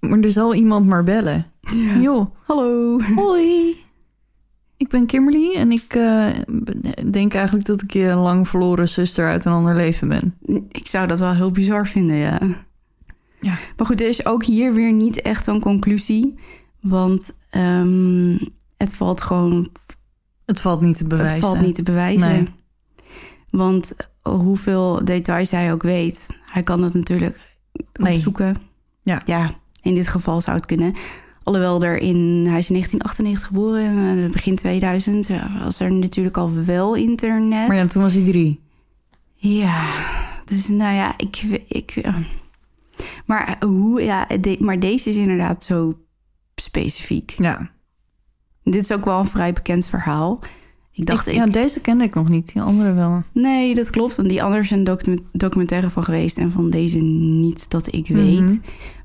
Maar er zal iemand maar bellen. Joh, Hallo. hoi. Ik ben Kimberly en ik eh, denk eigenlijk dat ik je een lang verloren zuster uit een ander leven ben. Ik zou dat wel heel bizar vinden, ja. Ja. Maar goed, er is ook hier weer niet echt een conclusie. Want ehm, het valt gewoon Het valt niet te bewijzen. het valt niet te bewijzen. Nee. Want hoeveel details hij ook weet, hij kan dat natuurlijk Nee. opzoeken. Ja. ja, in dit geval zou het kunnen. Alhoewel er in, hij is in 1998 geboren, eh, begin 2000 ja, was er natuurlijk al wel internet. Maar ja, toen was hij drie. Ja, dus nou ja, ik. ik eh, maar hoe, ja, de- maar deze is inderdaad zo specifiek. Ja. Dit is ook wel een vrij bekend verhaal. Ik dacht, ik, ik, Ja, deze kende ik nog niet. Die andere wel. nee, dat klopt. Want die andere document, documentaire van geweest en van deze niet dat ik weet. Mhm.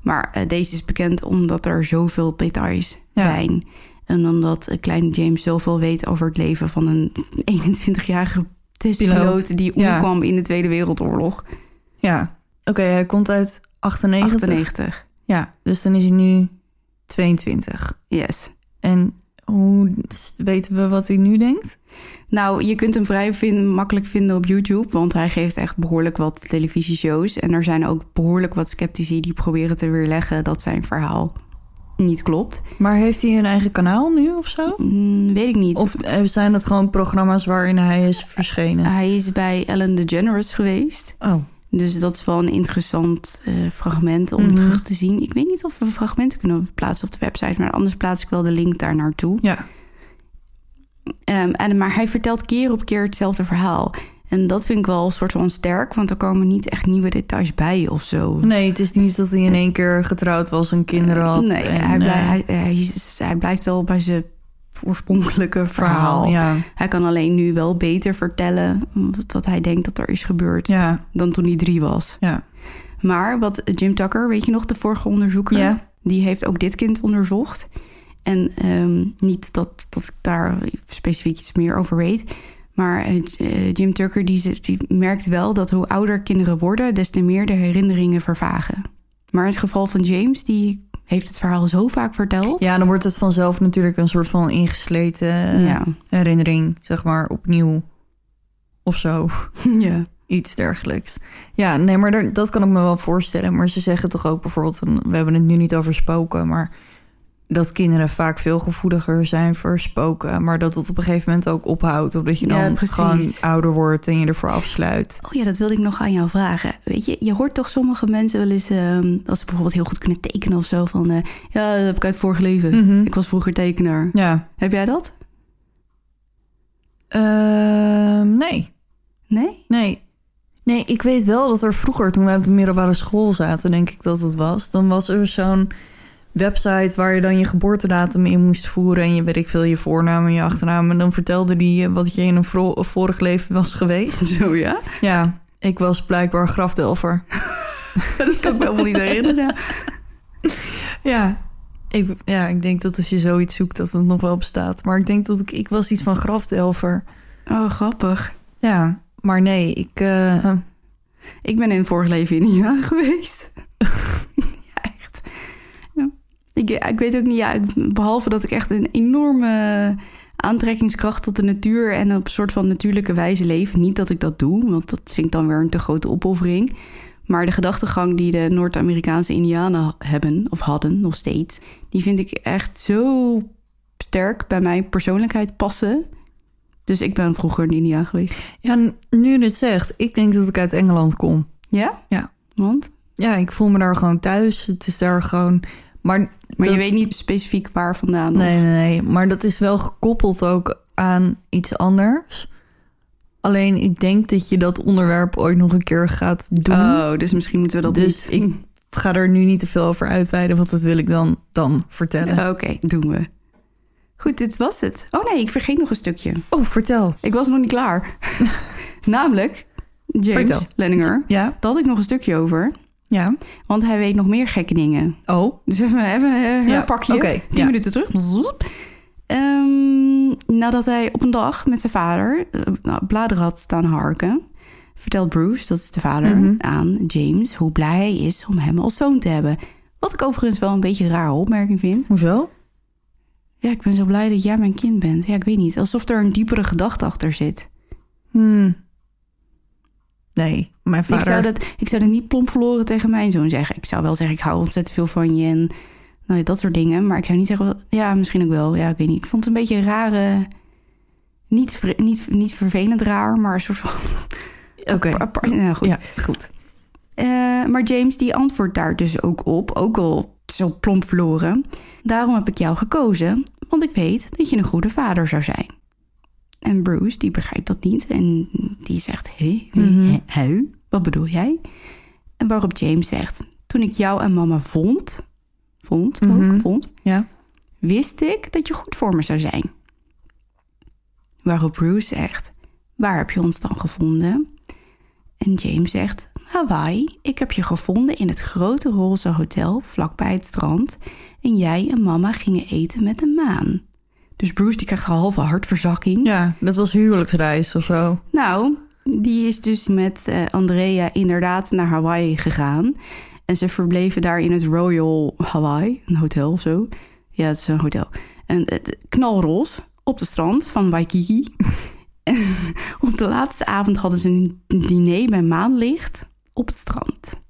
Maar eh, deze is bekend omdat er zoveel details Ja. zijn. En omdat kleine James zoveel weet over het leven van een 21-jarige testpiloot die Ja. omkwam in de Tweede Wereldoorlog. Ja. Oké, hij komt uit 98. 98. Ja, dus dan is hij nu 22. Yes. En hoe weten we wat hij nu denkt? Nou, je kunt hem vrij makkelijk vinden op YouTube, want hij geeft echt behoorlijk wat televisieshows. En er zijn ook behoorlijk wat sceptici die proberen te weerleggen dat zijn verhaal niet klopt. Maar heeft hij een eigen kanaal nu of zo? Mm, weet ik niet. Of eh, zijn dat gewoon programma's waarin hij is verschenen? Hij is bij Ellen DeGeneres geweest. Oh, Dus dat is wel een interessant eh, fragment om Mhm. terug te zien. Ik weet niet of we fragmenten kunnen plaatsen op de website, maar anders plaats ik wel de link daar naartoe. ja. Ehm, en, maar hij vertelt keer op keer hetzelfde verhaal. En dat vind ik wel een soort van sterk, want er komen niet echt nieuwe details bij of zo. Nee, het is niet dat hij in één keer getrouwd was en kinderen had. Nee, en, hij, blij- eh, hij, hij, hij blijft wel bij zijn oorspronkelijke verhaal. verhaal. Ja, Hij kan alleen nu wel beter vertellen wat, hij denkt dat er is gebeurd ja, dan toen hij drie was. ja. Maar wat Jim Tucker, weet je nog, de vorige onderzoeker, die heeft ook dit kind onderzocht. En ehm, niet dat, dat ik daar specifiek iets meer over weet. Maar eh, Jim Tucker die, die merkt wel dat hoe ouder kinderen worden, des te meer de herinneringen vervagen. Maar in het geval van James, die heeft het verhaal zo vaak verteld. Ja, dan wordt het vanzelf natuurlijk een soort van ingesleten eh, ja. herinnering, zeg maar, opnieuw of zo. ja. Iets dergelijks. Ja, nee, maar dat kan ik me wel voorstellen. Maar ze zeggen toch ook bijvoorbeeld, we hebben het nu niet over spoken, maar dat kinderen vaak veel gevoeliger zijn voor spoken. Maar dat het op een gegeven moment ook ophoudt, omdat je Ja, dan precies. gewoon ouder wordt en je ervoor afsluit. Oh ja, dat wilde ik nog aan jou vragen. Weet je, je hoort toch sommige mensen wel eens, ehm, als ze bijvoorbeeld heel goed kunnen tekenen of zo, van eh, ja, dat heb ik uit vorige leven. Mhm. Ik was vroeger tekenaar. Ja. Heb jij dat? Ehm, nee. Nee? Nee. Nee, ik weet wel dat er vroeger, toen wij op de middelbare school zaten, denk ik dat het was, dan was er zo'n website waar je dan je geboortedatum in moest voeren en je weet ik veel, je voornaam en je achternaam. En dan vertelde die je wat je in een vorig leven was geweest. Zo ja? Ja, ik was blijkbaar grafdelver. Dat kan ik me helemaal niet herinneren. Ja. Ik, ja, ik denk dat als je zoiets zoekt, dat het nog wel bestaat. Maar ik denk dat ik, ik was iets van grafdelver. Oh, grappig. Ja, maar nee, ik... eh, Ik ben in het vorige leven Indiaan geweest. Echt. Ja. Ik, ik weet ook niet, ja, ik- behalve dat ik echt een enorme aantrekkingskracht tot de natuur en op een soort van natuurlijke wijze leef. Niet dat ik dat doe, want dat vind ik dan weer een te grote opoffering. Maar de gedachtegang die de Noord-Amerikaanse Indianen hebben, of hadden nog steeds, die vind ik echt zo sterk bij mijn persoonlijkheid passen. Dus ik ben vroeger een Indiaan geweest. ja, nu je dit zegt, ik denk dat ik uit Engeland kom. Ja? Ja. Want? Ja, ik voel me daar gewoon thuis. Het is daar gewoon... Maar, Maar dat- je weet niet specifiek waar vandaan. of- Nee, nee, nee. Maar dat is wel gekoppeld ook aan iets anders. Alleen ik denk dat je dat onderwerp ooit nog een keer gaat doen. Oh, dus misschien moeten we dat Dus niet... ik ga er nu niet te veel over uitweiden, want dat wil ik dan, dan vertellen. Oké, doen we. Goed, dit was het. Oh nee, ik vergeet nog een stukje. Oh, vertel. Ik was nog niet klaar. Namelijk, James Vertel. Lenninger. Ja, Daar had ik nog een stukje over. Ja. Want hij weet nog meer gekke dingen. Oh, Dus even, even een Ja, herpakje. oké, Tien ja. minuten terug. Ehm, nadat hij op een dag met zijn vader eh, nou, bladeren had staan harken... vertelt Bruce, dat is de vader, Mhm. aan James... hoe blij hij is om hem als zoon te hebben. Wat ik overigens wel een beetje een rare opmerking vind. hoezo? Ja, ik ben zo blij dat jij mijn kind bent. Ja, ik weet niet. Alsof er een diepere gedachte achter zit. Hmm. Nee, mijn Ik vader... zou, dat, ik zou dat niet plomp verloren tegen mijn zoon zeggen. Ik zou wel zeggen, ik hou ontzettend veel van je en nou, ja, dat soort dingen. Maar ik zou niet zeggen, ja, misschien ook wel. Ja, ik weet niet. Ik vond het een beetje een rare... Niet, niet, niet vervelend raar, maar een soort van... Oké, apart- nou, goed. ja, goed. Eh, maar James die antwoordt daar dus ook op, ook al zo plomp verloren. Daarom heb ik jou gekozen, want ik weet dat je een goede vader zou zijn. En Bruce die begrijpt dat niet en die zegt, hé, Mhm. hè, wat bedoel jij? En waarop James zegt, toen ik jou en mama vond, vond ook, Mhm. vond, Ja. wist ik dat je goed voor me zou zijn. Waarop Bruce zegt, waar heb je ons dan gevonden? En James zegt, Hawaii, ik heb je gevonden in het grote roze hotel vlakbij het strand. En jij en mama gingen eten met de maan. Dus Bruce die krijgt een halve hartverzakking. Ja, dat was huwelijksreis of zo. Nou, die is dus met eh, Andrea inderdaad naar Hawaii gegaan. En ze verbleven daar in het Royal Hawaii, een hotel of zo. Ja, het is een hotel. En het knalroze op de strand van Waikiki. en op de laatste avond hadden ze een diner bij maanlicht op het strand.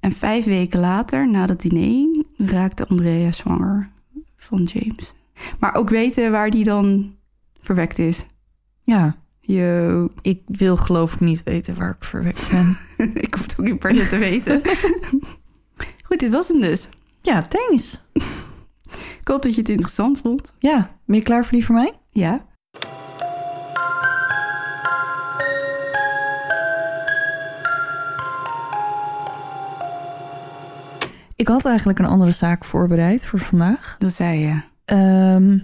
En vijf weken later, na dat diner, raakte Andrea zwanger van James. Maar ook weten waar die dan verwekt is. Ja. Yo. Ik wil geloof ik niet weten waar ik verwekt ben. ik hoef het ook niet per se te weten. Goed, dit was hem dus. Ja, thanks. ik hoop dat je het interessant vond. Ja, ben je klaar voor die voor mij? Ja. Ik had eigenlijk een andere zaak voorbereid voor vandaag. Dat zei je. Ehm,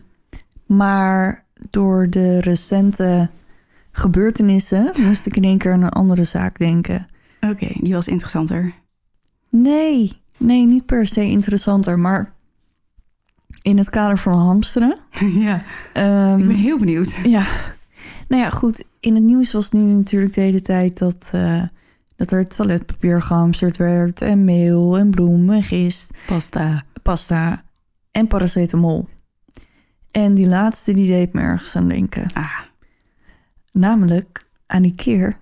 maar door de recente gebeurtenissen moest ik in één keer aan een andere zaak denken. Oké, die was interessanter. Nee, nee, niet per se interessanter, maar in het kader van hamsteren. ja, Ehm, ik ben heel benieuwd. Ja, nou ja, goed. In het nieuws was nu natuurlijk de hele tijd dat, eh, dat er toiletpapier gehamsterd werd. En meel en bloem en gist, Pasta. pasta en paracetamol. En die laatste die deed me ergens aan denken. Ah, Namelijk aan die keer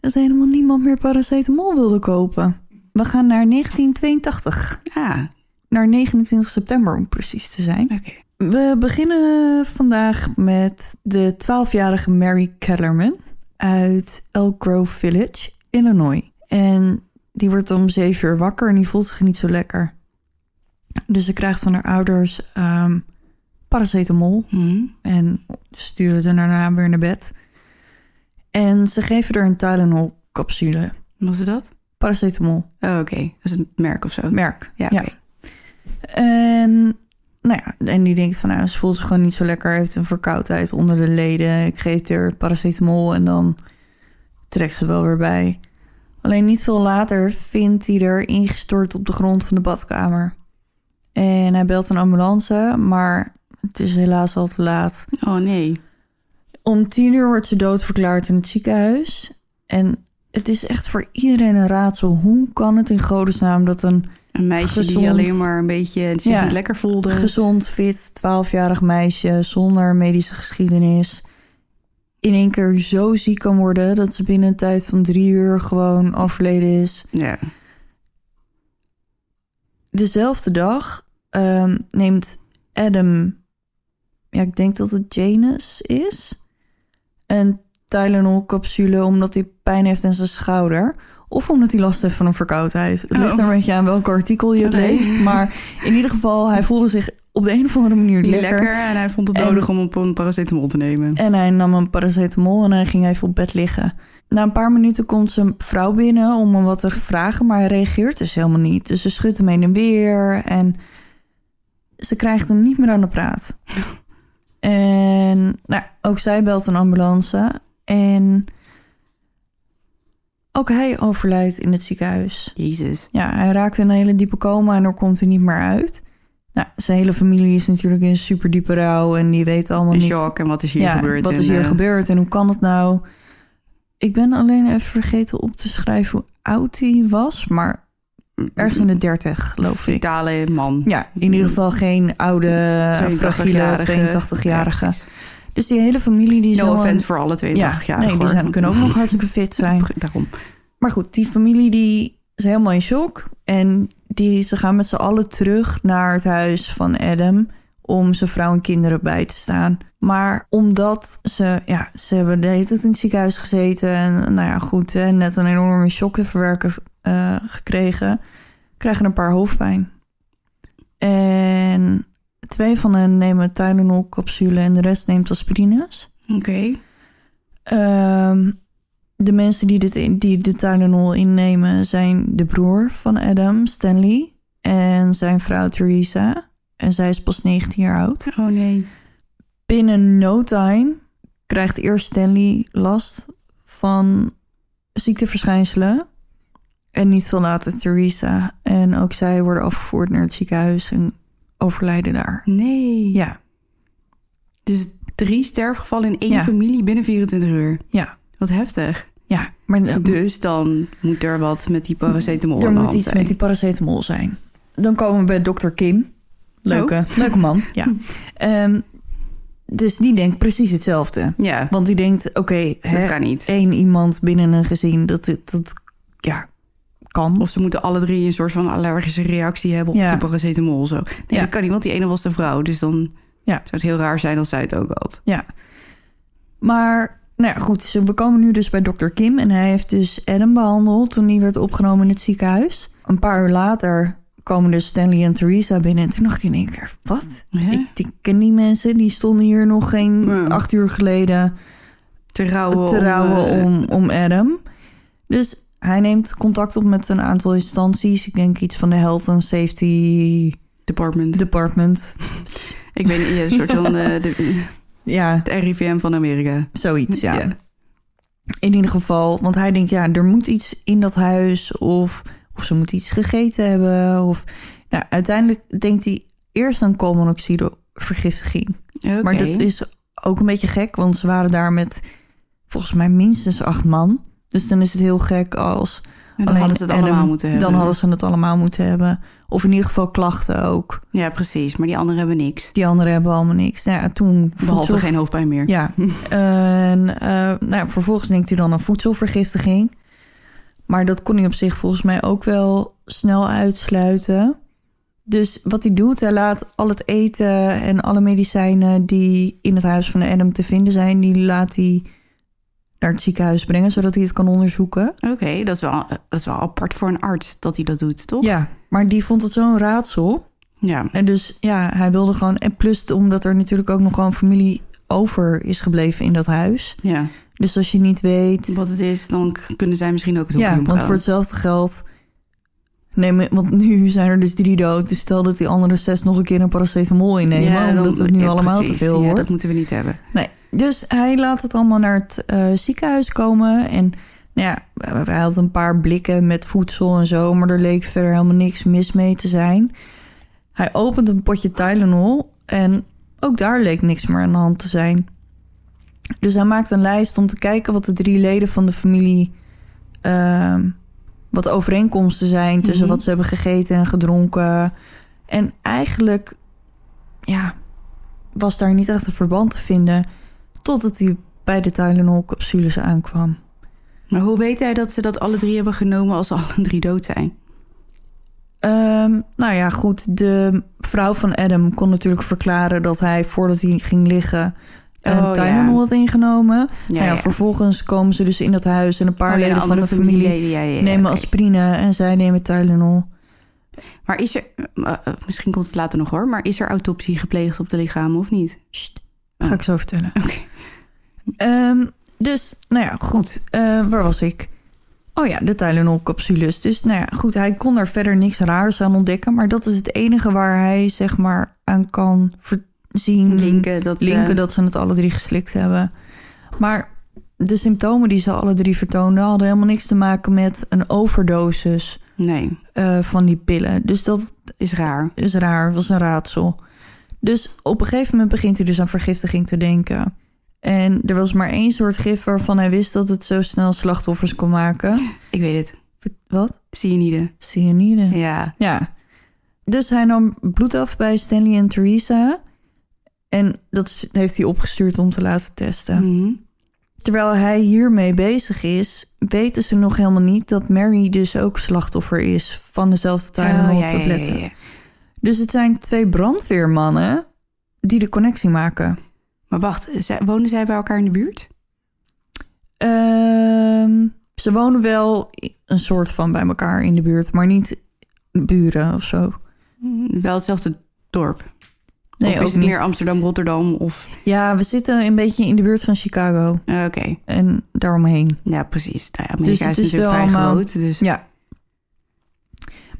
dat helemaal niemand meer paracetamol wilde kopen. We gaan naar 1982. ah Naar 29 september om precies te zijn. oké. We beginnen vandaag met de 12-jarige Mary Kellerman uit Elk Grove Village, Illinois. En die wordt om 7 uur wakker en die voelt zich niet zo lekker. Dus ze krijgt van haar ouders ehm, paracetamol Hm. en sturen ze daarna weer naar bed. En ze geven er een Tylenol capsule. Was het dat? Paracetamol, Oh, oké. Dat is een merk of zo. merk. Ja. En, nou ja, en die denkt van, nou, ze voelt zich gewoon niet zo lekker. Heeft een verkoudheid onder de leden. Ik geef haar paracetamol en dan trekt ze wel weer bij. Alleen niet veel later vindt hij er ingestort op de grond van de badkamer. En hij belt een ambulance, maar het is helaas al te laat. Oh nee. Om tien uur wordt ze doodverklaard in het ziekenhuis. En het is echt voor iedereen een raadsel. Hoe kan het in godesnaam dat een Een meisje Gezond. die alleen maar een beetje zich Ja. niet lekker voelde. gezond, fit, 12-jarig meisje zonder medische geschiedenis in één keer zo ziek kan worden dat ze binnen een tijd van drie uur gewoon overleden is. Ja. Dezelfde dag ehm, neemt Adam, ja, ik denk dat het Janus is, een Tylenol-capsule omdat hij pijn heeft in zijn schouder. Of omdat hij last heeft van een verkoudheid. Het ligt Oh. er een beetje aan welk artikel je het Nee. leest. Maar in ieder geval, hij voelde zich op de een of andere manier lekker. lekker. en hij vond het nodig om op een paracetamol te nemen. En hij nam een paracetamol en hij ging even op bed liggen. Na een paar minuten komt zijn vrouw binnen om hem wat te vragen, maar hij reageert dus helemaal niet. Dus ze schudt hem heen en weer en ze krijgt hem niet meer aan de praat. En nou, ook zij belt een ambulance en ook hij overlijdt in het ziekenhuis. Jezus. Ja, hij raakt in een hele diepe coma en daar komt hij niet meer uit. Nou, zijn hele familie is natuurlijk in super diepe rouw en die weten allemaal Een niet shock. En wat is hier ja, gebeurd? Wat En, is hier eh, gebeurd en hoe kan het nou? Ik ben alleen even vergeten op te schrijven hoe oud hij was, maar ergens in de 30, geloof ik. Vitale man. Ja, in ieder geval geen oude, 82-jarige. fragiele 82-jarige. Ja, precies. dus die hele familie die no offense voor alle 82 ja, jaar. nee, die zijn, kunnen ook nog hartstikke fit zijn. Daarom. Maar goed, die familie die is helemaal in shock. En die, ze gaan met z'n allen terug naar het huis van Adam... om zijn vrouw en kinderen bij te staan. Maar omdat ze... Ja, ze hebben de hele tijd in het ziekenhuis gezeten... en nou ja, goed, hè, net een enorme shock te verwerken eh, gekregen... krijgen een paar hoofdpijn. En twee van hen nemen Tylenol-capsule... en de rest neemt aspirines. Oké. Ehm, de mensen die, dit in, die de Tylenol innemen zijn de broer van Adam, Stanley, en zijn vrouw Theresa. En zij is pas 19 jaar oud. Oh nee. Binnen no time krijgt eerst Stanley last van ziekteverschijnselen. En niet veel later Theresa. En ook zij worden afgevoerd naar het ziekenhuis en overlijden daar. Nee. Ja, Dus drie sterfgevallen in één Ja. familie binnen 24 uur. ja, Wat heftig. ja. Maar Dus dan moet er wat met die paracetamol Er moet iets zijn. met die paracetamol zijn. Dan komen we bij dokter Kim. Leuke, leuke man, ja. Ehm, dus die denkt precies hetzelfde. Ja, Want die denkt, oké, dat hè, kan niet. één iemand binnen een gezin, dat, dat, dat ja, kan. Of ze moeten alle drie een soort van allergische reactie hebben op Ja. die paracetamol. Zo. Nee, Ja. dat kan niet, want die ene was de vrouw. Dus dan Ja. zou het heel raar zijn als zij het ook had. Ja. Maar, nou ja, goed. we komen nu dus bij dokter Kim. En hij heeft dus Adam behandeld toen hij werd opgenomen in het ziekenhuis. Een paar uur later komen dus Stanley en Theresa binnen. En toen dacht hij in één keer, wat? Ik, ik ken die mensen, die stonden hier nog geen Ja. acht uur geleden Te rouwen, te rouwen om, eh, om, om Adam. Dus hij neemt contact op met een aantal instanties. Ik denk iets van de Health and Safety Department. Department. Ik weet niet, ja, een soort van eh, de, Ja, het RIVM van Amerika. zoiets, ja. Ja. In ieder geval, want hij denkt, ja, er moet iets in dat huis... of, of ze moeten iets gegeten hebben. Of, nou, uiteindelijk denkt hij eerst aan koolmonoxidevergiftiging. Oké. Maar dat is ook een beetje gek, want ze waren daar met volgens mij minstens acht man. Dus dan is het heel gek als... En dan alleen hadden ze het Adam- allemaal moeten hebben. Dan hadden ze het allemaal moeten hebben. Of in ieder geval klachten ook. Ja, precies. Maar die anderen hebben niks. Die anderen hebben allemaal niks. Nou ja, toen... Behalve voedsel- geen hoofdpijn meer. Ja. en eh, nou ja, vervolgens denkt hij dan aan voedselvergiftiging. Maar dat kon hij op zich volgens mij ook wel snel uitsluiten. Dus wat hij doet, hij laat al het eten en alle medicijnen die in het huis van Adam te vinden zijn, die laat hij naar het ziekenhuis brengen, zodat hij het kan onderzoeken. Oké, dat, is wel- dat is wel apart voor een arts dat hij dat doet, toch? Ja, maar die vond het zo'n raadsel. Ja. En dus ja, hij wilde gewoon. En plus omdat er natuurlijk ook nog gewoon familie over is gebleven in dat huis. ja. Dus als je niet weet. Wat het is, dan kunnen zij misschien ook het Ja, want voor hetzelfde geld. Nee, want nu zijn er dus drie dood. Dus stel dat die andere zes nog een keer een paracetamol innemen. omdat het nu allemaal te veel ja, wordt. dat moeten we niet hebben. Nee, dus hij laat het allemaal naar het eh, ziekenhuis komen. En nou ja, hij had een paar blikken met voedsel en zo. Maar er leek verder helemaal niks mis mee te zijn. Hij opent een potje Tylenol. En ook daar leek niks meer aan de hand te zijn. Dus hij maakt een lijst om te kijken wat de drie leden van de familie... ehm, wat overeenkomsten zijn tussen Mhm. wat ze hebben gegeten en gedronken. En eigenlijk, ja, was daar niet echt een verband te vinden... totdat hij bij de Tylenol-capsules aankwam. Maar hoe weet hij dat ze dat alle drie hebben genomen als ze alle drie dood zijn? Ehm, nou ja, goed. De vrouw van Adam kon natuurlijk verklaren dat hij voordat hij ging liggen een Oh, ja. Tylenol had ingenomen. Ja, nou ja, vervolgens komen ze dus in dat huis en een paar Oh, leden van de familie nemen oké. aspirine en zij nemen Tylenol. Maar is er, eh, eh, misschien komt het later nog hoor, maar is er autopsie gepleegd op de lichamen of niet? Sst. Ga ik zo vertellen. Oké. Ehm, dus, nou ja, goed. Eh, waar was ik? Oh ja, de Tylenol-capsules. Dus, nou ja, goed. Hij kon daar verder niks raars aan ontdekken. Maar dat is het enige waar hij, zeg maar, aan kan zien. Linken dat, linken eh, dat ze het alle drie geslikt hebben. Maar de symptomen die ze alle drie vertoonden... hadden helemaal niks te maken met een overdosis Nee, eh, van die pillen. Dus dat is raar. is raar, was een raadsel. Dus op een gegeven moment begint hij dus aan vergiftiging te denken. En er was maar één soort gif waarvan hij wist dat het zo snel slachtoffers kon maken. Ik weet het. Wat? Cyanide. Cyanide. Ja. Ja. Dus hij nam bloed af bij Stanley en Theresa. En dat heeft hij opgestuurd om te laten testen. Mhm. Terwijl hij hiermee bezig is, weten ze nog helemaal niet dat Mary dus ook slachtoffer is van dezelfde Oh, ja, ja, Tylenol-tabletten. ja, ja. Dus het zijn twee brandweermannen die de connectie maken. Maar wacht, wonen zij bij elkaar in de buurt? Ehm, ze wonen wel een soort van bij elkaar in de buurt, maar niet buren of zo. Mm, Wel hetzelfde dorp. Nee, of ook is het niet. meer Amsterdam, Rotterdam? Of... Ja, we zitten een beetje in de buurt van Chicago Eh, Oké, en daaromheen. ja precies. Nou ja, Dus Amerika het is natuurlijk vrij allemaal- groot. Dus... Ja.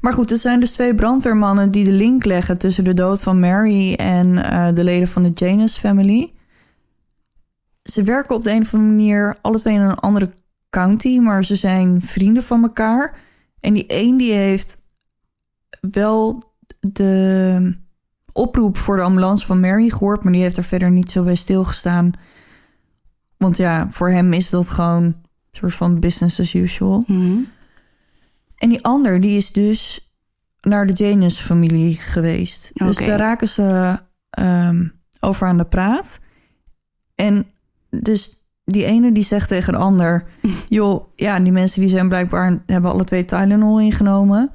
Maar goed, het zijn dus twee brandweermannen die de link leggen tussen de dood van Mary en eh, de leden van de Janus family. Ze werken op de een of andere manier alle twee in een andere county, maar ze zijn vrienden van elkaar. En die een die heeft wel de oproep voor de ambulance van Mary gehoord, maar die heeft er verder niet zo bij stilgestaan. Want ja, voor hem is dat gewoon een soort van business as usual. Mhm. En die ander, die is dus naar de Janus-familie geweest. Dus daar raken ze ehm, over aan de praat. En dus die ene die zegt tegen de ander... joh, ja, die mensen die zijn blijkbaar... hebben alle twee Tylenol ingenomen.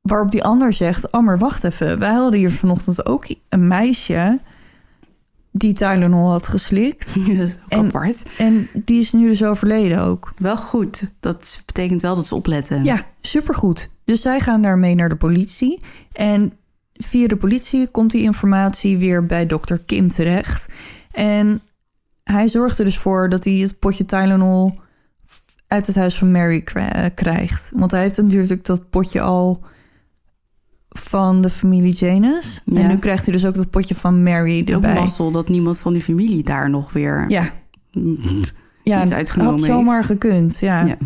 Waarop die ander zegt... oh, maar wacht even. Wij hadden hier vanochtend ook een meisje... die Tylenol had geslikt. dat is ook En- apart. En die is nu dus overleden ook. Wel goed. Dat betekent wel dat ze opletten. Ja, supergoed. Dus zij gaan daarmee naar de politie. En via de politie komt die informatie weer bij dokter Kim terecht. En hij zorgt er dus voor dat hij het potje Tylenol uit het huis van Mary eh, krijgt. Want hij heeft natuurlijk dat potje al van de familie Janus. Ja. En nu krijgt hij dus ook dat potje van Mary Ook erbij. mazzel dat niemand van die familie daar nog weer Ja, ja iets uitgenomen had zomaar heeft. gekund. Ja. Ja.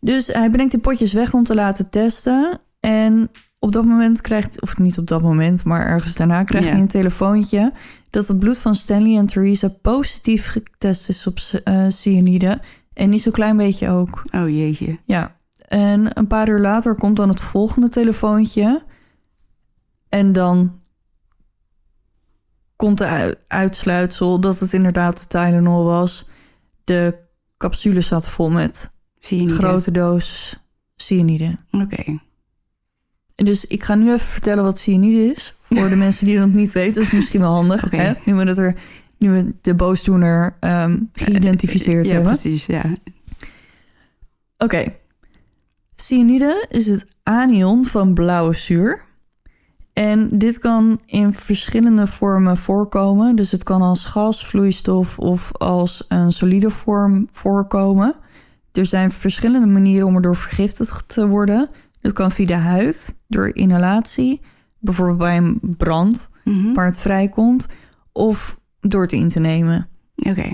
Dus hij brengt die potjes weg om te laten testen. En op dat moment krijgt, of niet op dat moment, maar ergens daarna krijgt Ja. hij een telefoontje dat het bloed van Stanley en Theresa positief getest is op eh, cyanide. En niet zo'n klein beetje ook. Oh jeetje. Ja. En een paar uur later komt dan het volgende telefoontje. En dan komt de ui- uitsluitsel dat het inderdaad de Tylenol was. De capsule zat vol met Zie je niet? hè? grote dosis cyanide. Oké. Dus ik ga nu even vertellen wat cyanide is. Voor de mensen die dat niet weten, dat is misschien wel handig. Hè? Nu, we het er, nu we de boosdoener ehm, geïdentificeerd ja, hebben. precies. Ja. Oké. Cyanide is het anion van blauwe zuur. En dit kan in verschillende vormen voorkomen. Dus het kan als gas, vloeistof of als een solide vorm voorkomen. Er zijn verschillende manieren om erdoor vergiftigd te worden. Dat kan via de huid, door inhalatie, bijvoorbeeld bij een brand Mhm. waar het vrijkomt, of door het in te nemen. Oké.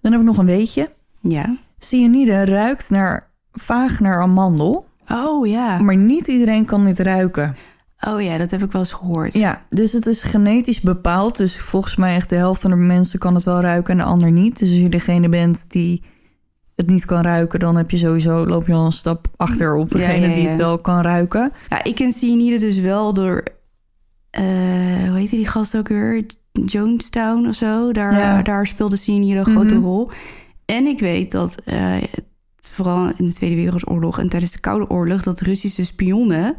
Dan heb ik nog een weetje. Ja. Cyanide ruikt naar, vaag naar amandel. Oh ja. Maar niet iedereen kan dit ruiken. Oh ja, dat heb ik wel eens gehoord. Ja, dus het is genetisch bepaald. Dus volgens mij echt de helft van de mensen kan het wel ruiken en de ander niet. Dus als je degene bent die het niet kan ruiken... dan heb je sowieso, loop je al een stap achter op Ja, degene ja, die het wel kan ruiken. Ja, ik ken cyanide dus wel door... eh, hoe heette die gast ook weer? Jonestown of zo. Daar, daar speelde cyanide een grote Mhm. rol. En ik weet dat, het- vooral in de Tweede Wereldoorlog... en tijdens de Koude Oorlog... dat Russische spionnen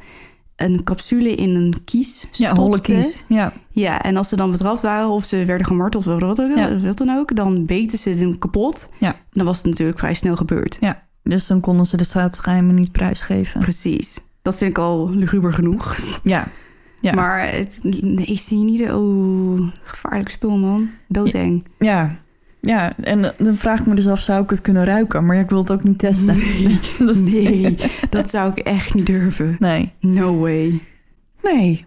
een capsule in een kies Ja, holle kies. Ja, Ja, en als ze dan betrapt waren of ze werden gemarteld of wat, ook, Ja. wat dan ook... dan beten ze hem kapot. Ja. En dan was het natuurlijk vrij snel gebeurd. ja. Dus dan konden ze de staatsgeheimen niet prijsgeven. Precies. Dat vind ik al luguber genoeg. Ja, ja. Maar het, nee, cyanide, oh, gevaarlijk spul, man. Doodeng. ja. Ja, en dan vraag ik me dus af, zou ik het kunnen ruiken? Maar ja, ik wil het ook niet testen. Dat- Nee, dat zou ik echt niet durven. Nee. No way. Nee.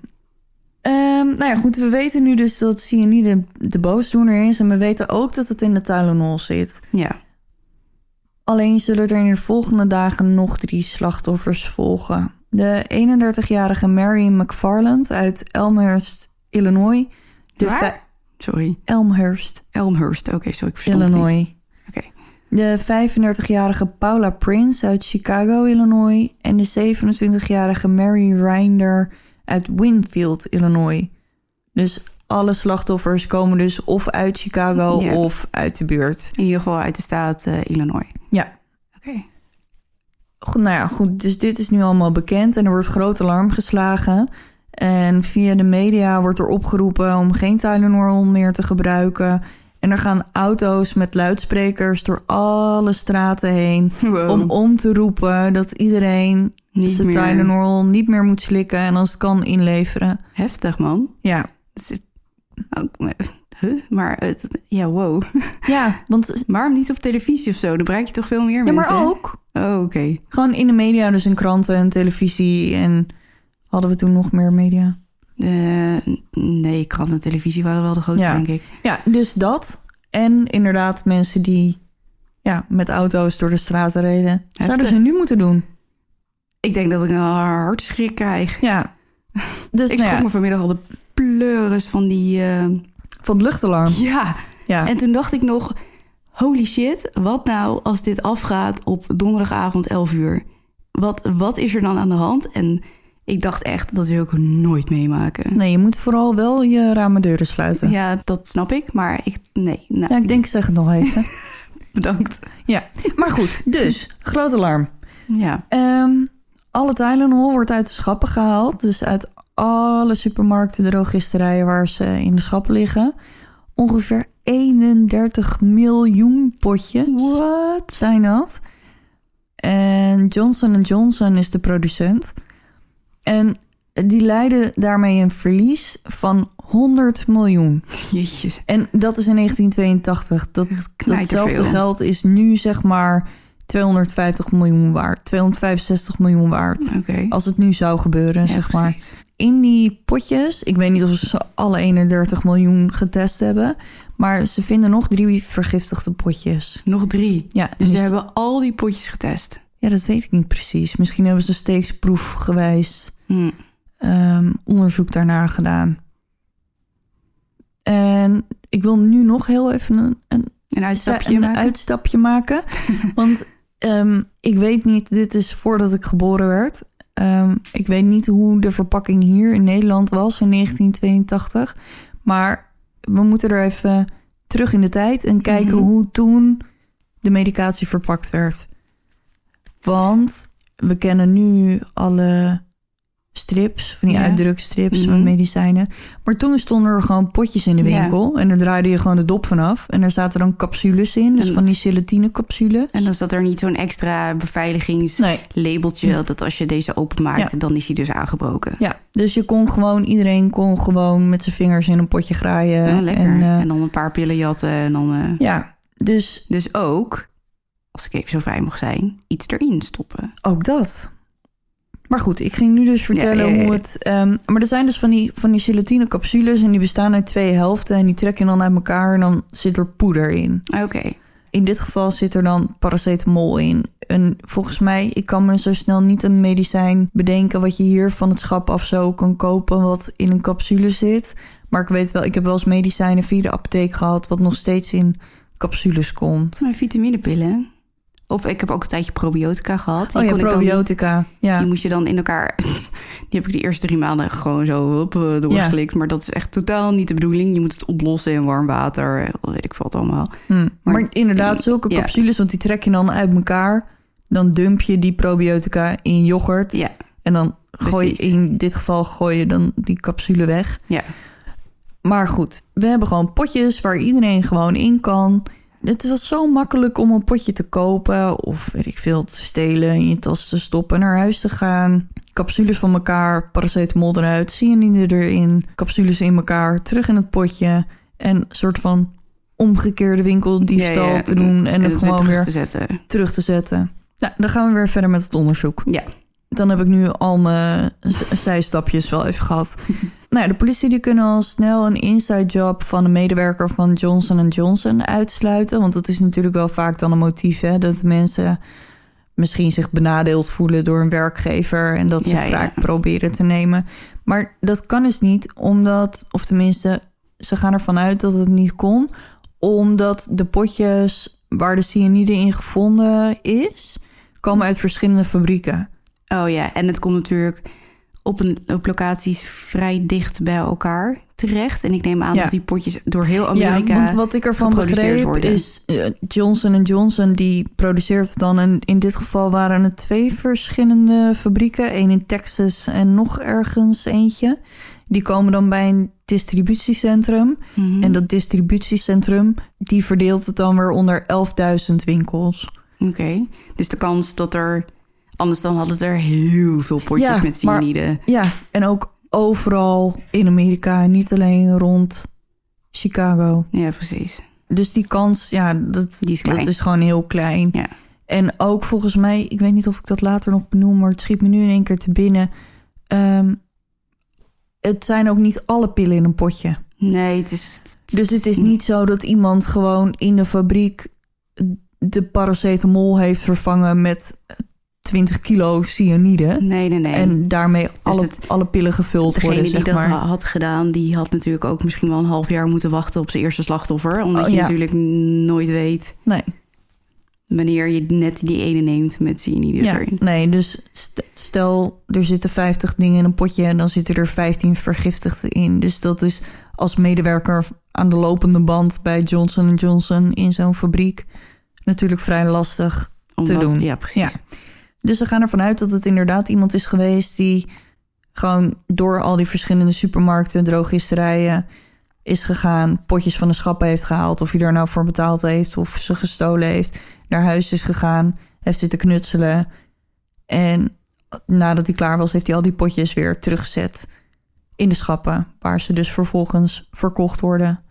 Ehm, nou ja, goed. We weten nu dus dat cyanide de boosdoener is. En we weten ook dat het in de Tylenol zit. Ja. Alleen zullen er in de volgende dagen nog drie slachtoffers volgen. De 31-jarige Mary McFarland uit Elmhurst, Illinois. De Waar? Sorry. Elmhurst, Elmhurst. Oké, zo ik verstond het niet. Illinois. Oké. De 35-jarige Paula Prince uit Chicago, Illinois. En de 27-jarige Mary Rinder uit Winfield, Illinois. Dus alle slachtoffers komen dus of uit Chicago Ja. of uit de buurt. In ieder geval uit de staat eh, Illinois. Ja. Oké. Goed, nou ja, goed. Dus dit is nu allemaal bekend en er wordt groot alarm geslagen. En via de media wordt er opgeroepen om geen Tylenol meer te gebruiken. En er gaan auto's met luidsprekers door alle straten heen Wow. om om te roepen dat iedereen Niet de meer. Tylenol niet meer moet slikken en als het kan inleveren. Heftig, man. Ja, huh? Maar, het, ja, wow. ja want Waarom niet op televisie of zo? Dan bereik je toch veel meer ja, mensen? maar ook Oh, oké. gewoon in de media, dus in kranten en televisie en hadden we toen nog meer media. Eh, nee, krant en televisie waren wel de grootste, Ja. denk ik. Ja, dus dat. En inderdaad mensen die ja, met auto's door de straten reden. Zouden ze nu moeten doen. Ik denk dat ik een hartschrik krijg. Ja. Dus ik nou ja, me vanmiddag al de pleuris van die... eh, van het luchtalarm. ja, Ja. en toen dacht ik nog... Holy shit, wat nou als dit afgaat op donderdagavond 11 uur? Wat, wat is er dan aan de hand? En ik dacht echt, dat wil ik nooit meemaken. Nee, je moet vooral wel je ramen deuren sluiten. Ja, Ja, dat snap ik, maar ik... Nee, nou, ik denk, ik zeg het nog even. bedankt. ja, maar goed. Dus, groot alarm. Ja, Ehm, alle Tylenol wordt uit de schappen gehaald. Dus uit alle supermarkten, drogisterijen waar ze in de schappen liggen. Ongeveer 31 miljoen potjes. what? zijn dat. En Johnson Johnson is de producent. En die leiden daarmee een verlies van 100 miljoen. Jeetjes. En dat is in 1982. Dat, datzelfde geld is nu zeg maar 250 miljoen waard. 265 miljoen waard. Oké. Als het nu zou gebeuren, Ja, zeg maar. precies. In die potjes, ik weet niet of ze alle 31 miljoen getest hebben... maar ze vinden nog drie vergiftigde potjes. Nog drie. Ja, Dus ze hebben al die potjes getest. ja, dat weet ik niet precies. Misschien hebben ze steeds proefgewijs Hm. ehm, onderzoek daarna gedaan. En ik wil nu nog heel even een, een, Een uitstapje een maken. uitstapje maken. Want ehm, ik weet niet, dit is voordat ik geboren werd. Ehm, ik weet niet hoe de verpakking hier in Nederland was in 1982. Maar we moeten er even terug in de tijd en kijken Mhm. hoe toen de medicatie verpakt werd. Want we kennen nu alle strips, van die Ja. uitdrukstrips Mhm. met medicijnen. Maar toen stonden er gewoon potjes in de Ja. winkel. En daar draaide je gewoon de dop vanaf. En er zaten dan capsules in, dus En- van die gelatine capsules. En dan zat er niet zo'n extra beveiligingslabeltje... Nee. dat als je deze openmaakt, Ja. dan is hij dus aangebroken. Ja, dus je kon gewoon, iedereen kon gewoon met zijn vingers in een potje graaien. En, En, eh, dan een paar pillen jatten. En dan, eh, ja, dus Dus ook, als ik even zo vrij mag zijn, iets erin stoppen. ook dat. Maar goed, ik ging nu dus vertellen Ja, ja, ja. hoe het... ehm, maar er zijn dus van die, van die gelatine capsules en die bestaan uit twee helften. En die trek je dan uit elkaar en dan zit er poeder in. Oké. In dit geval zit er dan paracetamol in. En volgens mij, ik kan me zo snel niet een medicijn bedenken... wat je hier van het schap af zo kan kopen, wat in een capsule zit. Maar ik weet wel, ik heb wel eens medicijnen via de apotheek gehad... wat nog steeds in capsules komt. Mijn vitaminepillen. Of ik heb ook een tijdje probiotica gehad. Die oh ja, kon ik probiotica. niet- Ja. Die moest je dan in elkaar... Die heb ik de eerste drie maanden gewoon zo hup, eh, doorgeslikt. Maar dat is echt totaal niet de bedoeling. Je moet het oplossen in warm water. Weet ik wat allemaal. Hm. Maar, Maar- inderdaad, zulke Ja. capsules, want die trek je dan uit elkaar. Dan dump je die probiotica in yoghurt. Ja, En dan gooi je, in dit geval gooi je dan die capsule weg. ja. Maar goed, we hebben gewoon potjes waar iedereen gewoon in kan. Het was zo makkelijk om een potje te kopen of weet ik veel te stelen, in je tas te stoppen, naar huis te gaan. Capsules van elkaar, paracetamol eruit, cyanide erin, capsules in elkaar, terug in het potje. En een soort van omgekeerde winkeldiefstal Ja, ja. te doen en, het gewoon terug weer te zetten. terug te zetten. Nou, dan gaan we weer verder met het onderzoek. Ja. Dan heb ik nu al mijn z- zijstapjes wel even gehad. nou, ja, de politie die kunnen al snel een inside job van een medewerker van Johnson Johnson uitsluiten. Want dat is natuurlijk wel vaak dan een motief, hè, dat mensen misschien zich benadeeld voelen door een werkgever en dat ze Ja, ja. proberen te nemen. Maar dat kan dus niet, omdat, of tenminste, ze gaan ervan uit dat het niet kon, omdat de potjes waar de cyanide in gevonden is, komen uit verschillende fabrieken. Oh ja, en het komt natuurlijk op, een, op locaties vrij dicht bij elkaar terecht. En ik neem aan Ja. dat die potjes door heel Amerika... Ja, want wat ik ervan begreep worden. is... eh, Johnson Johnson die produceert dan... en in dit geval waren het twee verschillende fabrieken. Eén in Texas en nog ergens eentje. Die komen dan bij een distributiecentrum. Mhm. En dat distributiecentrum... die verdeelt het dan weer onder 11.000 winkels. Oké, dus de kans dat er... Anders dan hadden er heel veel potjes Ja, met maar- cyanide. Ja, en ook overal in Amerika. Niet alleen rond Chicago. Ja, precies. Dus die kans, ja, dat, Die is klein. dat is gewoon heel klein. Ja. En ook volgens mij, ik weet niet of ik dat later nog benoem, maar het schiet me nu in één keer te binnen. Ehm, het zijn ook niet alle pillen in een potje. Nee, het is... Dus het is niet zo dat iemand gewoon in de fabriek de paracetamol heeft vervangen met 20 kilo cyanide. Nee, nee, nee. En daarmee alle, het- alle pillen gevuld Degene worden, die zeg dat maar. ha- had gedaan, die had natuurlijk ook misschien wel een half jaar moeten wachten op zijn eerste slachtoffer. Omdat Oh, je ja. natuurlijk nooit weet Nee. wanneer je net die ene neemt met cyanide Ja, erin. nee, dus st- stel er zitten 50 dingen in een potje en dan zitten er 15 vergiftigde in. Dus dat is als medewerker aan de lopende band bij Johnson Johnson in zo'n fabriek natuurlijk vrij lastig. Omdat, doen. Ja, precies. Ja. Dus ze gaan ervan uit dat het inderdaad iemand is geweest die gewoon door al die verschillende supermarkten, drogisterijen is gegaan, potjes van de schappen heeft gehaald, of hij daar nou voor betaald heeft of ze gestolen heeft, naar huis is gegaan, heeft zitten knutselen en nadat hij klaar was, heeft hij al die potjes weer teruggezet in de schappen, waar ze dus vervolgens verkocht worden.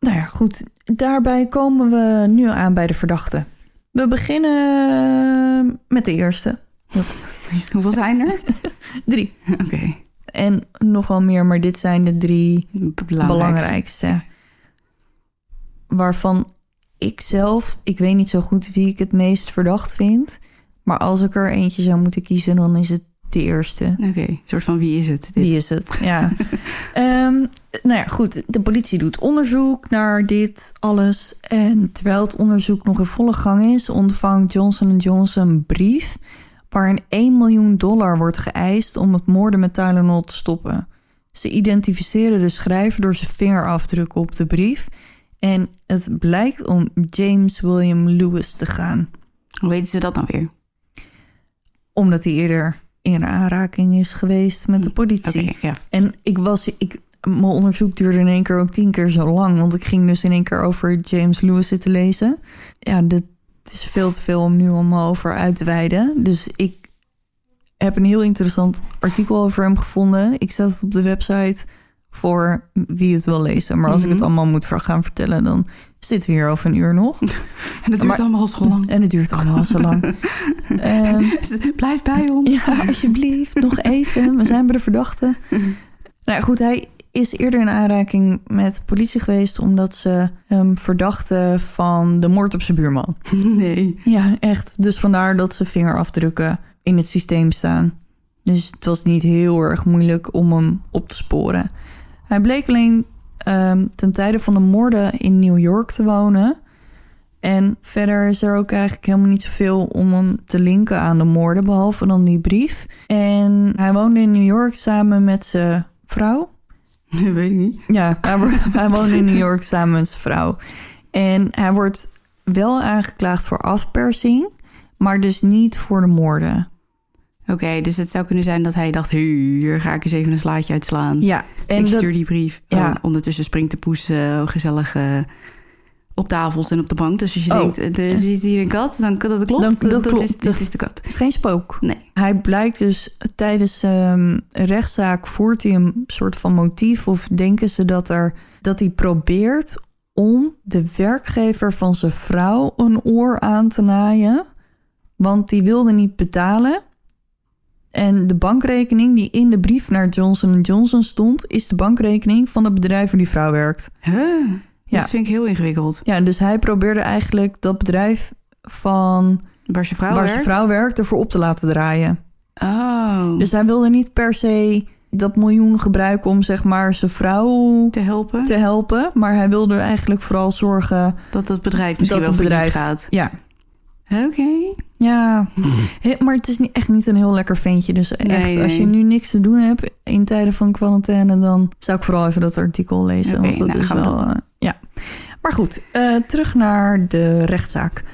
Nou ja, goed. daarbij komen we nu aan bij de verdachten. We beginnen met de eerste. Hoeveel zijn er? drie. Oké. En nogal meer, maar dit zijn de drie Belangrijkste. belangrijkste. Waarvan ik zelf, ik weet niet zo goed wie ik het meest verdacht vind. Maar als ik er eentje zou moeten kiezen, dan is het de eerste. Oké, een soort van wie is het? Dit? Wie is het? Ja. Ehm, nou ja, goed. De politie doet onderzoek naar dit alles. En terwijl het onderzoek nog in volle gang is, ontvangt Johnson Johnson een brief waarin 1 miljoen dollar wordt geëist om het moorden met Tylenol te stoppen. Ze identificeren de schrijver door zijn vingerafdrukken op de brief. En het blijkt om James William Lewis te gaan. Hoe weten ze dat nou weer? Omdat hij eerder in aanraking is geweest met de politie. Oké, ja. En ik was, ik, mijn onderzoek duurde in één keer ook tien keer zo lang. Want ik ging dus in één keer over James Lewis zitten lezen. Ja, dit is veel te veel om nu allemaal over uit te wijden. Dus ik heb een heel interessant artikel over hem gevonden. Ik zet het op de website voor wie het wil lezen. Maar als ik het Mhm. allemaal moet gaan vertellen, dan zitten we hier over een uur nog. En het duurt Maar- allemaal zo lang. En het duurt allemaal zo lang. Ehm, Blijf bij ons. ja, alsjeblieft, nog even. We zijn bij de verdachte. Nou ja, goed, hij is eerder in aanraking met de politie geweest... omdat ze hem verdachten van de moord op zijn buurman. Nee. Ja, echt. Dus vandaar dat ze vingerafdrukken in het systeem staan. Dus het was niet heel erg moeilijk om hem op te sporen. Hij bleek alleen ehm, ten tijde van de moorden in New York te wonen. En verder is er ook eigenlijk helemaal niet zoveel om hem te linken aan de moorden, behalve dan die brief. En hij woonde in New York samen met zijn vrouw. Weet ik niet. Ja, hij, hij woonde in New York samen met zijn vrouw. En hij wordt wel aangeklaagd voor afpersing, maar dus niet voor de moorden. Oké, dus het zou kunnen zijn dat hij dacht... hier ga ik eens even een slaatje uitslaan. Ja, en ik dat- stuur die brief. Ja. Oh, ondertussen springt de poes eh, gezellig eh, op tafels en op de bank. Dus als je Oh. denkt, eh, er zit hier een kat, dan kan dat klopt. Dan- dat klopt. Is, dat is de kat. het is geen spook. Nee. Hij blijkt dus tijdens ehm, een rechtszaak voert hij een soort van motief of denken ze dat er dat hij probeert om de werkgever van zijn vrouw een oor aan te naaien, want die wilde niet betalen. En de bankrekening die in de brief naar Johnson Johnson stond, is de bankrekening van het bedrijf waar die vrouw werkt. Huh? Ja. Dat vind ik heel ingewikkeld. Ja, dus hij probeerde eigenlijk dat bedrijf van Waar zijn vrouw waar werkt? zijn vrouw werkt ervoor op te laten draaien. Oh, Dus hij wilde niet per se dat miljoen gebruiken om zeg maar zijn vrouw te helpen? te helpen. Maar hij wilde er eigenlijk vooral zorgen... Dat het bedrijf misschien Dat wel het bedrijf- gaat. Ja, Oké. Ja. Maar het is niet, echt niet een heel lekker ventje. Dus echt, Nee, als je nu niks te doen hebt in tijden van quarantaine... dan zou ik vooral even dat artikel lezen. Want dat nou, is wel... eh, ja. Maar goed, eh, terug naar de rechtszaak.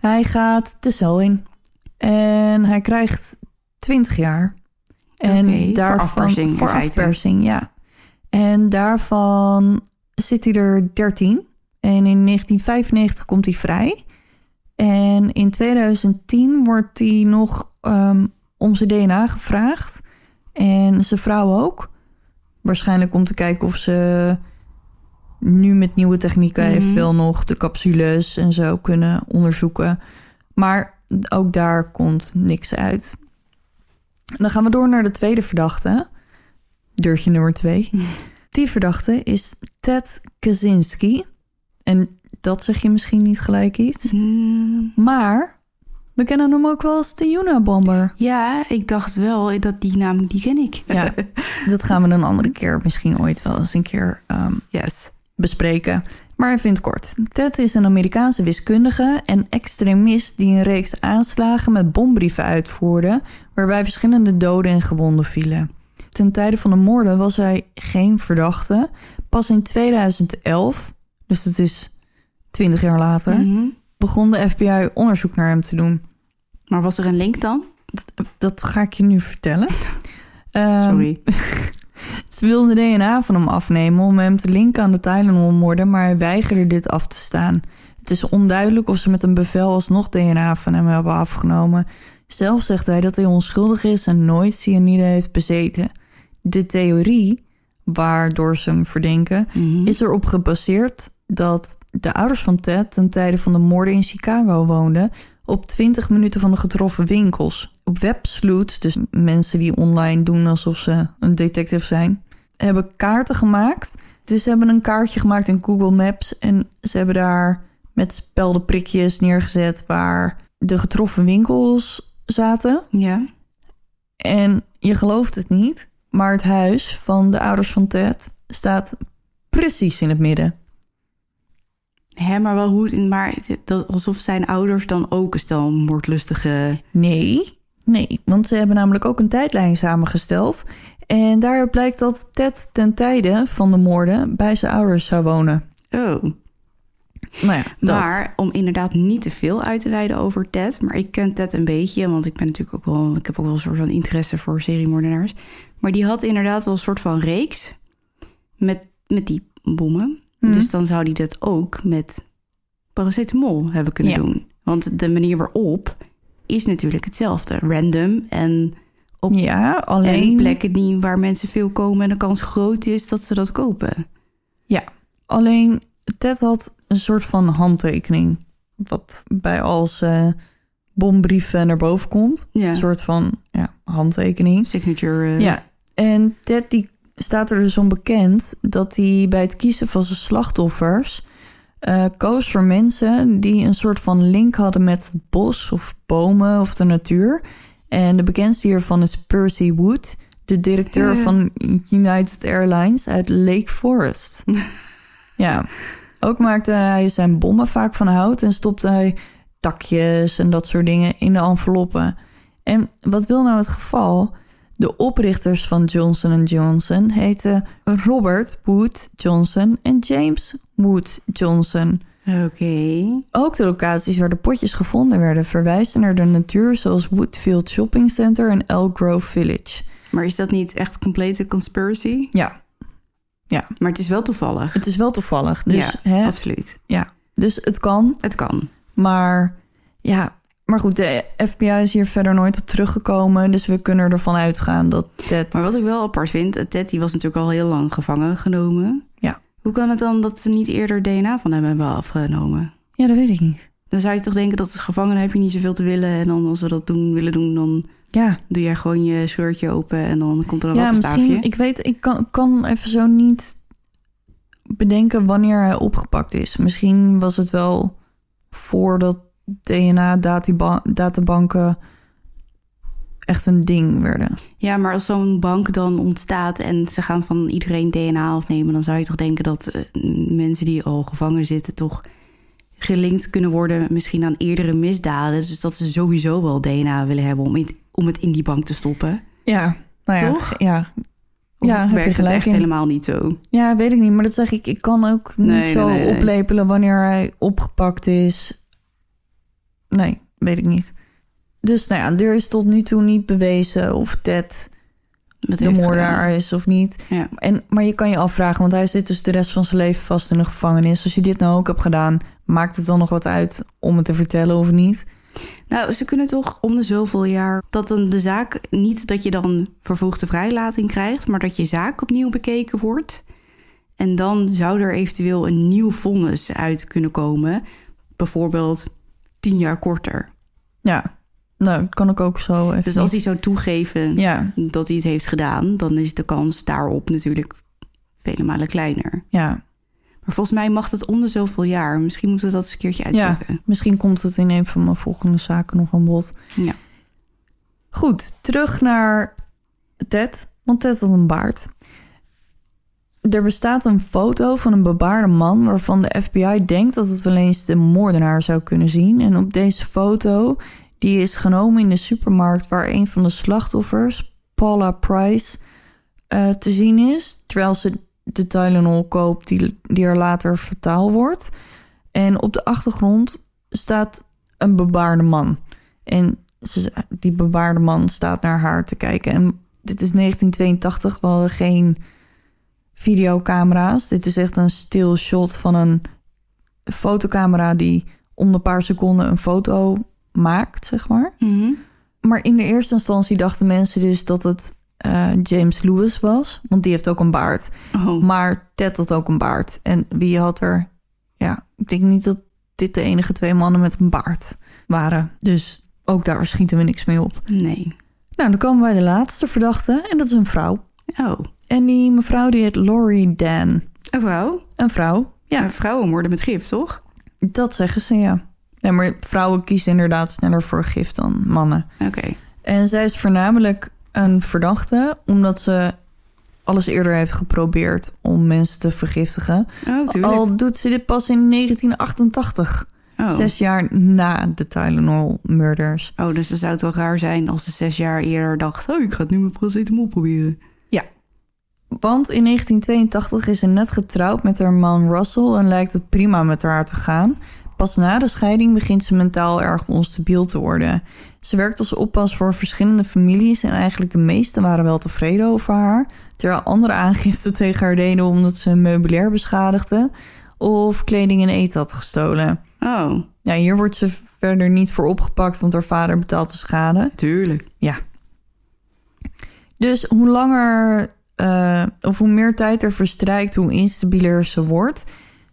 Hij gaat de cel in. En hij krijgt 20 jaar. En voor daarvan, afpersing Voor afpersing, ja. En daarvan zit hij er 13. En in 1995 komt hij vrij. En in 2010 wordt hij nog ehm, om zijn DNA gevraagd. En zijn vrouw ook. Waarschijnlijk om te kijken of ze nu met nieuwe technieken Mhm. eventueel nog de capsules en zo kunnen onderzoeken. Maar ook daar komt niks uit. Dan gaan we door naar de tweede verdachte. Deurtje nummer twee. Die verdachte is Ted Kaczynski. En dat zeg je misschien niet gelijk iets. Hmm. Maar we kennen hem ook wel als de Unabomber. Ja, ik dacht wel dat die naam, die ken ik. Ja, dat gaan we een andere keer misschien ooit wel eens een keer ehm, Yes. bespreken. Maar even in het kort. Ted is een Amerikaanse wiskundige en extremist die een reeks aanslagen met bombrieven uitvoerde, waarbij verschillende doden en gewonden vielen. Ten tijde van de moorden was hij geen verdachte. Pas in 2011, dus dat is 20 jaar later, Mhm. begon de FBI onderzoek naar hem te doen. Maar was er een link dan? Dat ga ik je nu vertellen. Ehm, Sorry. Ze wilden DNA van hem afnemen om hem te linken aan de Tylenol-moorden, maar hij weigerde dit af te staan. Het is onduidelijk of ze met een bevel alsnog DNA van hem hebben afgenomen. Zelf zegt hij dat hij onschuldig is en nooit cyanide heeft bezeten. De theorie, waardoor ze hem verdenken, Mhm. is erop gebaseerd dat de ouders van Ted ten tijde van de moorden in Chicago woonden op 20 minuten van de getroffen winkels. Op websleuths, dus mensen die online doen alsof ze een detective zijn, hebben kaarten gemaakt. Dus ze hebben een kaartje gemaakt in Google Maps en ze hebben daar met speldenprikjes neergezet waar de getroffen winkels zaten. Ja. En je gelooft het niet, maar het huis van de ouders van Ted staat precies in het midden. Hè, maar wel hoe... Maar dat, alsof zijn ouders dan ook een stel moordlustige... Nee, nee, want ze hebben namelijk ook een tijdlijn samengesteld. En daaruit blijkt dat Ted ten tijde van de moorden bij zijn ouders zou wonen. Oh. Nou ja, dat. Maar om inderdaad niet te veel uit te wijden over Ted. Maar ik ken Ted een beetje, want ik ben natuurlijk ook wel. Ik heb ook wel een soort van interesse voor seriemoordenaars. Maar die had inderdaad wel een soort van reeks met, met die bommen. Mhm. Dus dan zou die dat ook met paracetamol hebben kunnen Ja. doen. Want de manier waarop is natuurlijk hetzelfde. Random en op ja, en alleen, plekken die, waar mensen veel komen en de kans groot is dat ze dat kopen. ja, alleen Ted had een soort van handtekening. Wat bij als eh bombrieven naar boven komt. Ja, Een soort van ja, handtekening. signature. eh, Ja, en Ted die staat er dus om bekend dat hij bij het kiezen van zijn slachtoffers eh, koos voor mensen die een soort van link hadden met het bos of bomen of de natuur. En de bekendste hiervan is Percy Wood, de directeur van United Airlines uit Lake Forest. ja, ook maakte hij zijn bommen vaak van hout en stopte hij takjes en dat soort dingen in de enveloppen. En wat wil nou het geval? De oprichters van Johnson Johnson heten Robert Wood Johnson en James Wood Johnson. Oké. Ook de locaties waar de potjes gevonden werden verwijzen naar de natuur, zoals Woodfield Shopping Center en Elk Grove Village. Maar is dat niet echt complete conspiracy? Ja, Maar het is wel toevallig. het is wel toevallig. Dus, ja, hè, absoluut. ja. dus het kan, Het kan. maar ja. Maar goed, de FBI is hier verder nooit op teruggekomen. Dus we kunnen ervan uitgaan dat Ted... Maar wat ik wel apart vind, Ted die was natuurlijk al heel lang gevangen genomen. Ja. Hoe kan het dan dat ze niet eerder DNA van hem hebben afgenomen? Ja, dat weet ik niet. Dan zou je toch denken dat als gevangen heb je niet zoveel te willen. En dan als we dat doen, willen doen, dan Ja, doe jij gewoon je scheurtje open en dan komt er een ja wattenstaafje. Ik weet, ik kan, kan even zo niet bedenken wanneer hij opgepakt is. Misschien was het wel voordat DNA-databanken echt een ding werden. Ja, maar als zo'n bank dan ontstaat en ze gaan van iedereen DNA afnemen, dan zou je toch denken dat eh, mensen die al gevangen zitten toch gelinkt kunnen worden misschien aan eerdere misdaden. Dus dat ze sowieso wel DNA willen hebben om het, om het in die bank te stoppen. Ja, nou ja, Toch? Ja, Of Ja, heb je werkt het echt in. helemaal niet zo? ja, weet ik niet. Maar dat zeg ik, ik kan ook niet nee, zo nee, nee. oplepelen wanneer hij opgepakt is. Nee, weet ik niet. Dus nou ja, er is tot nu toe niet bewezen of Ted Wat de moordenaar gedaan? is of niet. Ja. En, maar je kan je afvragen, want hij zit dus de rest van zijn leven vast in de gevangenis. Als je dit nou ook hebt gedaan, maakt het dan nog wat uit om het te vertellen of niet? Nou, ze kunnen toch om de zoveel jaar dat dan de zaak niet dat je dan vervroegde vrijlating krijgt, maar dat je zaak opnieuw bekeken wordt. En dan zou er eventueel een nieuw vonnis uit kunnen komen, bijvoorbeeld tien jaar korter. Ja, nou, dat kan ik ook zo even Dus als hij zou toegeven Ja, dat hij het heeft gedaan, dan is de kans daarop natuurlijk vele malen kleiner. ja, Maar volgens mij mag het om de zoveel jaar. Misschien moeten we dat eens een keertje ja. uitzoeken. Misschien komt het in een van mijn volgende zaken nog aan bod. Ja. Goed, terug naar Ted, want Ted had een baard. Er bestaat een foto van een bebaarde man waarvan de FBI denkt dat het wel eens de moordenaar zou kunnen zien. En op deze foto, die is genomen in de supermarkt waar een van de slachtoffers, Paula Price, eh, te zien is. Terwijl ze de Tylenol koopt die, die er later fataal wordt. En op de achtergrond staat een bebaarde man. En die bebaarde man staat naar haar te kijken. En dit is 1982, we geen videocamera's. Dit is echt een stil shot van een fotocamera die om de paar seconden een foto maakt, zeg maar. Mhm. Maar in de eerste instantie dachten mensen dus dat het eh, James Lewis was, want die heeft ook een baard. Oh. Maar Ted had ook een baard. En wie had er Ja, ik denk niet dat dit de enige twee mannen met een baard waren. Dus ook daar schieten we niks mee op. Nee. Nou, dan komen wij de laatste verdachte en dat is een vrouw. Oh, En die mevrouw die heet Laurie Dan. een vrouw? Een vrouw. Ja, Ja. Vrouwen worden met gif, toch? dat zeggen ze, ja. Nee, maar vrouwen kiezen inderdaad sneller voor gif dan mannen. Oké. En zij is voornamelijk een verdachte omdat ze alles eerder heeft geprobeerd om mensen te vergiftigen. Oh, tuurlijk. Al doet ze dit pas in 1988, oh. zes jaar na de Tylenol murders. oh, dus dan zou het wel raar zijn als ze zes jaar eerder dacht... oh, ik ga het nu met paracetamol proberen. Want in 1982 is ze net getrouwd met haar man Russell en lijkt het prima met haar te gaan. Pas na de scheiding begint ze mentaal erg onstabiel te worden. Ze werkt als oppas voor verschillende families en eigenlijk de meesten waren wel tevreden over haar. Terwijl andere aangiften tegen haar deden omdat ze meubilair beschadigde of kleding en eten had gestolen. Oh, Ja, hier wordt ze verder niet voor opgepakt, want haar vader betaalt de schade. tuurlijk. Ja. Dus hoe langer eh, of hoe meer tijd er verstrijkt, hoe instabieler ze wordt.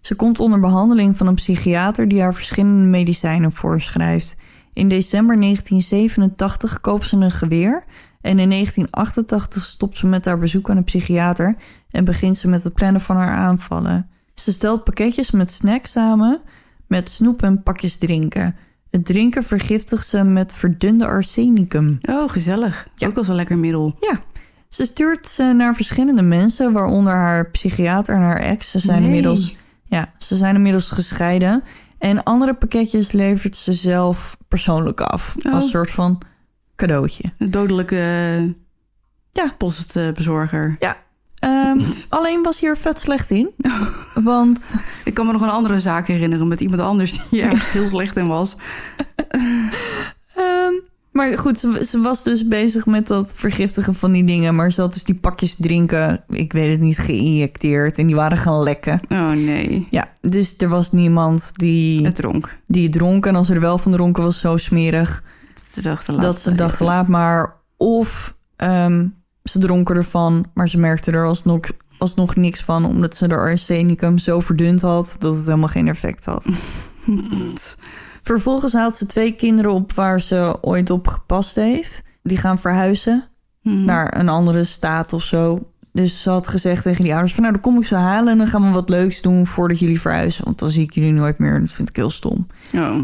Ze komt onder behandeling van een psychiater die haar verschillende medicijnen voorschrijft. In december 1987 koopt ze een geweer. En in 1988 stopt ze met haar bezoek aan de psychiater en begint ze met het plannen van haar aanvallen. Ze stelt pakketjes met snacks samen, met snoep en pakjes drinken. Het drinken vergiftigt ze met verdunde arsenicum. Oh, gezellig. Ja. Ook al zo'n lekker middel. Ja, ze stuurt ze naar verschillende mensen, waaronder haar psychiater en haar ex. Ze zijn, Nee. inmiddels, ja, ze zijn inmiddels gescheiden. En andere pakketjes levert ze zelf persoonlijk af. Oh. Als soort van cadeautje. Een dodelijke Ja. postbezorger. Ehm, alleen was hier vet slecht in. Want Ik kan me nog een andere zaak herinneren met iemand anders die ergens heel slecht in was. Ehm, maar goed, ze, ze was dus bezig met dat vergiftigen van die dingen. Maar ze had dus die pakjes drinken, ik weet het niet, geïnjecteerd. En die waren gaan lekken. Oh nee, Ja, dus er was niemand die het dronk. die het dronk. En als er wel van dronken was, zo smerig. Ze dachten, laat dat ze even. laat maar. Of ehm, ze dronken ervan, maar ze merkten er alsnog, alsnog niks van. Omdat ze de arsenicum zo verdund had, dat het helemaal geen effect had. Vervolgens haalt ze twee kinderen op waar ze ooit op gepast heeft. Die gaan verhuizen Hmm. naar een andere staat of zo. Dus ze had gezegd tegen die ouders van... nou, dan kom ik ze halen en dan gaan we wat leuks doen voordat jullie verhuizen. Want dan zie ik jullie nooit meer. Dat vind ik heel stom. Oh,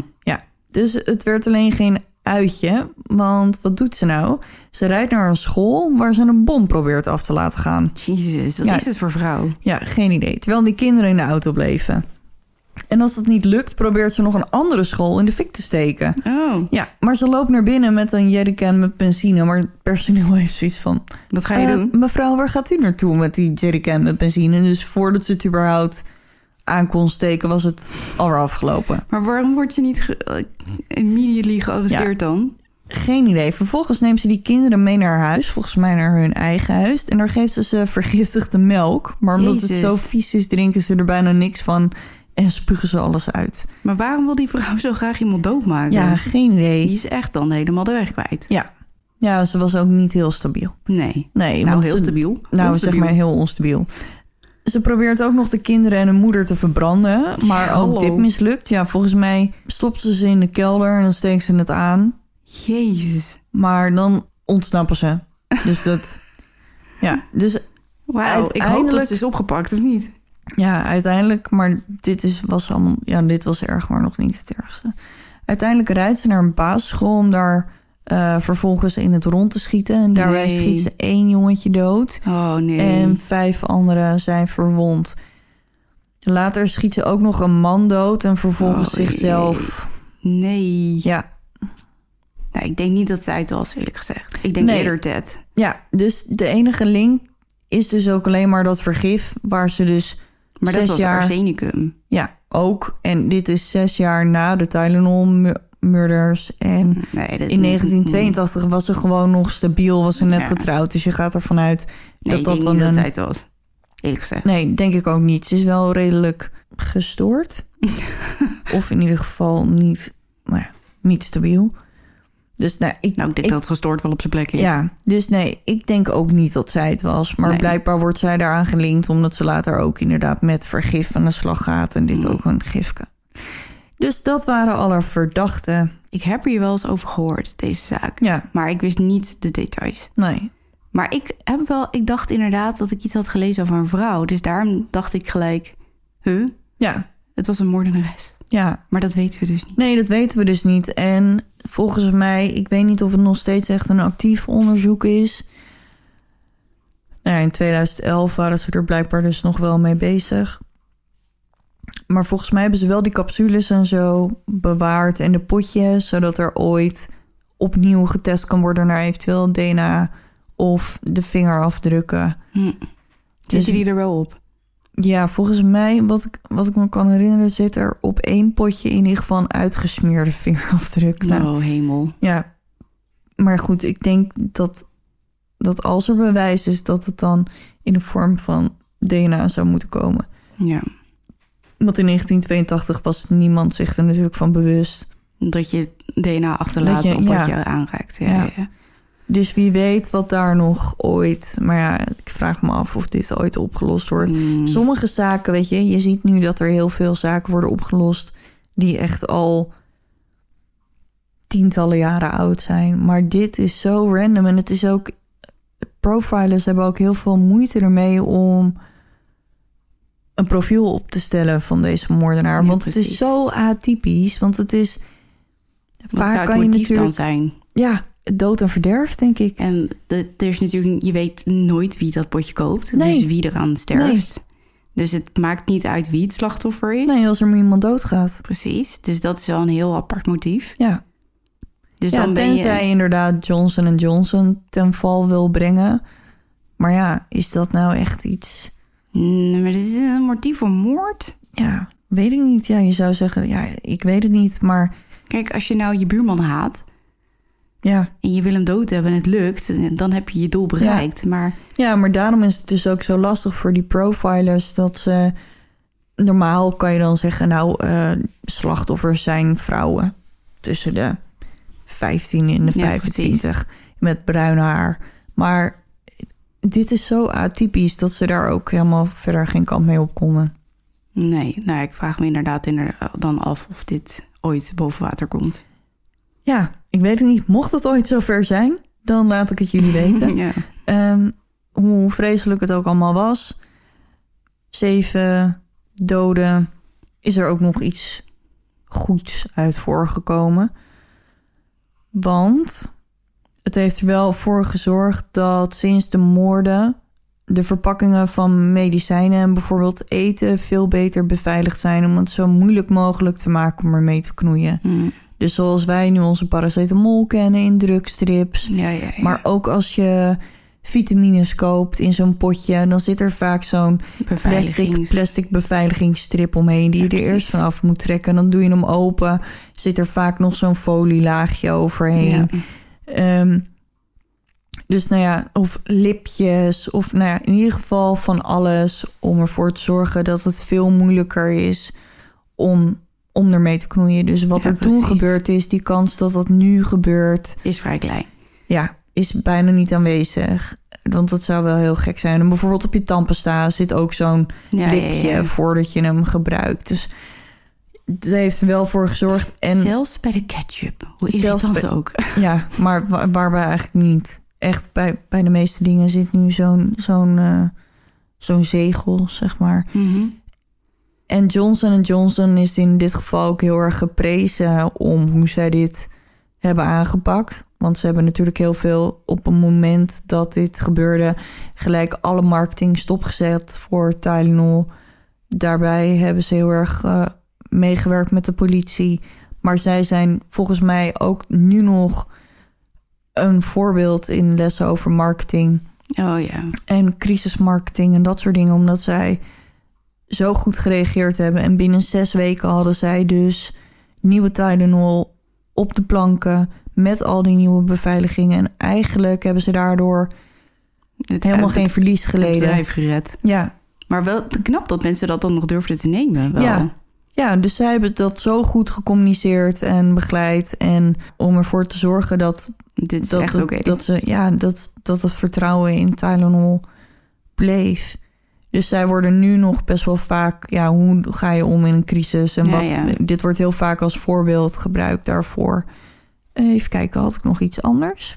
Dus het werd alleen geen uitje. Want wat doet ze nou? Ze rijdt naar een school waar ze een bom probeert af te laten gaan. jezus, wat Ja. is het voor vrouw? Ja, geen idee. Terwijl die kinderen in de auto bleven. En als dat niet lukt, probeert ze nog een andere school in de fik te steken. Oh, Ja, maar ze loopt naar binnen met een jerrycan met benzine. Maar het personeel heeft zoiets van... wat ga je "Eh, doen? Mevrouw, waar gaat u naartoe met die jerrycan met benzine? Dus voordat ze het überhaupt aan kon steken, was het alweer afgelopen. Maar waarom wordt ze niet ge- immediately gearresteerd dan? Geen idee. Vervolgens neemt ze die kinderen mee naar haar huis. Volgens mij naar hun eigen huis. En daar geeft ze ze vergiftigde melk. Maar omdat het zo vies is, drinken ze er bijna niks van. En spugen ze alles uit. Maar waarom wil die vrouw zo graag iemand doodmaken? Ja, geen Die idee. is echt dan helemaal de weg kwijt. Ja. Ja, ze was ook niet heel stabiel. Nee. Nee, Nou, heel ze- stabiel. Nou, Onstabiel. zeg maar heel onstabiel. Ze probeert ook nog de kinderen en hun moeder te verbranden. Maar ook hallo. dit mislukt. Ja, volgens mij stopt ze ze in de kelder en dan steekt ze het aan. Jezus. Maar dan ontsnappen ze. Dus dat... Ja, dus Wauw, ik hoop dat ze is opgepakt, of niet? Ja, uiteindelijk, maar dit is, was allemaal, ja, dit was erg, maar nog niet het ergste. Uiteindelijk rijdt ze naar een basisschool om daar eh, vervolgens in het rond te schieten. En daarbij Nee. schiet ze één jongetje dood Oh nee. en vijf anderen zijn verwond. Later schiet ze ook nog een man dood en vervolgens Oh, zichzelf. Nee. Ja, Nou, ik denk niet dat zij het was, eerlijk gezegd. Ik denk Nee. eerder Ted. ja, dus de enige link is dus ook alleen maar dat vergif, waar ze dus Maar dat was jaar. arsenicum. Ja, ook. En dit is zes jaar na de Tylenol mu- murders. En Nee, dat, in 1982 was ze gewoon nog stabiel, was ze net Ja. getrouwd. Dus je gaat ervan uit Nee, dat dat dan een... het was. Eerlijk gezegd. Nee, denk ik ook niet. Ze is wel redelijk gestoord. of in ieder geval niet, nou ja, niet stabiel. Dus nou, ik, Nou, ik denk dat het gestoord wel op zijn plek is. Ja, dus nee, ik denk ook niet dat zij het was. Maar Nee. blijkbaar wordt zij daaraan gelinkt... omdat ze later ook inderdaad met vergif aan de slag gaat... en dit Mm. ook een gifke. Dus dat waren alle verdachten. Ik heb er hier wel eens over gehoord, deze zaak. Ja, Maar ik wist niet de details. nee. Maar ik heb wel, ik dacht inderdaad dat ik iets had gelezen over een vrouw. Dus daarom dacht ik gelijk, huh? Ja, Het was een moordenares. Ja. Maar dat weten we dus niet. Nee, dat weten we dus niet. En volgens mij, ik weet niet of het nog steeds echt een actief onderzoek is. Nou ja, in 2011 waren ze er blijkbaar dus nog wel mee bezig. Maar volgens mij hebben ze wel die capsules en zo bewaard en de potjes, zodat er ooit opnieuw getest kan worden naar eventueel DNA of de vingerafdrukken. Hm. Dus- Zitten die er wel op? Ja, volgens mij, wat ik, wat ik me kan herinneren, zit er op één potje in ieder geval een uitgesmeerde vingerafdruk. Nou, Oh, hemel. Ja, maar goed, ik denk dat, dat als er bewijs is, dat het dan in de vorm van DNA zou moeten komen. Ja. Want in 1982 was niemand zich er natuurlijk van bewust. Dat je DNA achterlaat op wat ja. je aanraakt. Ja, Ja. ja. Dus wie weet wat daar nog ooit. Maar ja, ik vraag me af of dit ooit opgelost wordt. Mm. Sommige zaken, weet je, je ziet nu dat er heel veel zaken worden opgelost die echt al tientallen jaren oud zijn. Maar dit is zo random en het is ook. Profilers hebben ook heel veel moeite ermee om een profiel op te stellen van deze moordenaar. Ja, want het is zo atypisch. Want het is. Wat zou Vaak het kan je motief dan natuurlijk. zijn? Ja, dood en verderf, denk ik. En de, er is natuurlijk, je weet nooit wie dat potje koopt. Nee. Dus wie eraan sterft. Dus het maakt niet uit wie het slachtoffer is. Nee, als er maar iemand doodgaat. Precies. Dus dat is wel een heel apart motief. Ja. Dus ja, dan ben tenzij je... inderdaad Johnson Johnson ten val wil brengen. Maar ja, is dat nou echt iets... Mm, maar dit is een motief voor moord. Ja, weet ik niet. Ja, je zou zeggen, ja, ik weet het niet. Maar Kijk, als je nou je buurman haat... ja, en je wil hem dood hebben en het lukt... dan heb je je doel bereikt. Maar ja, maar daarom is het dus ook zo lastig voor die profilers... dat ze... Normaal kan je dan zeggen, nou, eh, slachtoffers zijn vrouwen. Tussen de 15 en de Ja, 25 met bruin haar. Maar dit is zo atypisch dat ze daar ook helemaal verder geen kant mee op konden. nee, nou, ik vraag me inderdaad inderdaad dan af... of dit ooit boven water komt. Ja, ik weet het niet. Mocht het ooit zover zijn, dan laat ik het jullie weten. ja. Ehm, hoe vreselijk het ook allemaal was. Zeven doden. Is er ook nog iets goeds uit voorgekomen. Want het heeft er wel voor gezorgd dat sinds de moorden... de verpakkingen van medicijnen en bijvoorbeeld eten... veel beter beveiligd zijn om het zo moeilijk mogelijk te maken om ermee te knoeien. Mm. Dus zoals wij nu onze paracetamol kennen in drugstrips. ja, ja, ja. Maar ook als je vitamines koopt in zo'n potje... dan zit er vaak zo'n plastic, plastic beveiligingsstrip omheen... die je er eerst vanaf moet trekken. Dan doe je hem open. Zit er vaak nog zo'n folielaagje overheen. Ehm, dus nou ja, of lipjes, of nou ja, in ieder geval van alles om ervoor te zorgen dat het veel moeilijker is om, om ermee te knoeien. Dus wat Ja, er toen gebeurd is, die kans dat dat nu gebeurt, Is vrij klein. ja, is bijna niet aanwezig. Want dat zou wel heel gek zijn. En bijvoorbeeld op je tandpasta zit ook zo'n Ja, lipje ja, ja. voordat je hem gebruikt. Dus dat heeft er wel voor gezorgd. En Zelfs bij de ketchup. Hoe irritant bij- ook. Ja, maar wa- waarbij eigenlijk niet. Echt bij, bij de meeste dingen zit nu zo'n zo'n eh, zo'n zegel, zeg maar. Mhm. En Johnson Johnson is in dit geval ook heel erg geprezen om hoe zij dit hebben aangepakt. Want ze hebben natuurlijk heel veel op het moment dat dit gebeurde... gelijk alle marketing stopgezet voor Tylenol. Daarbij hebben ze heel erg eh, meegewerkt met de politie. Maar zij zijn volgens mij ook nu nog een voorbeeld in lessen over marketing Oh ja. en crisismarketing en dat soort dingen, omdat zij zo goed gereageerd hebben. En binnen zes weken hadden zij dus nieuwe Tylenol op de planken met al die nieuwe beveiligingen. En eigenlijk hebben ze daardoor Het, helemaal het- geen verlies het geleden. bedrijf gered. Ja, Maar wel knap dat mensen dat dan nog durfden te nemen. Wel. Ja. Ja, dus zij hebben dat zo goed gecommuniceerd en begeleid. En om ervoor te zorgen dat, Dit is dat, echt het- oké. dat, ze, ja, dat, dat het vertrouwen in Tylenol bleef. Dus zij worden nu nog best wel vaak... Ja, hoe ga je om in een crisis? En Ja, wat, ja. Dit wordt heel vaak als voorbeeld gebruikt daarvoor. Even kijken, had ik nog iets anders?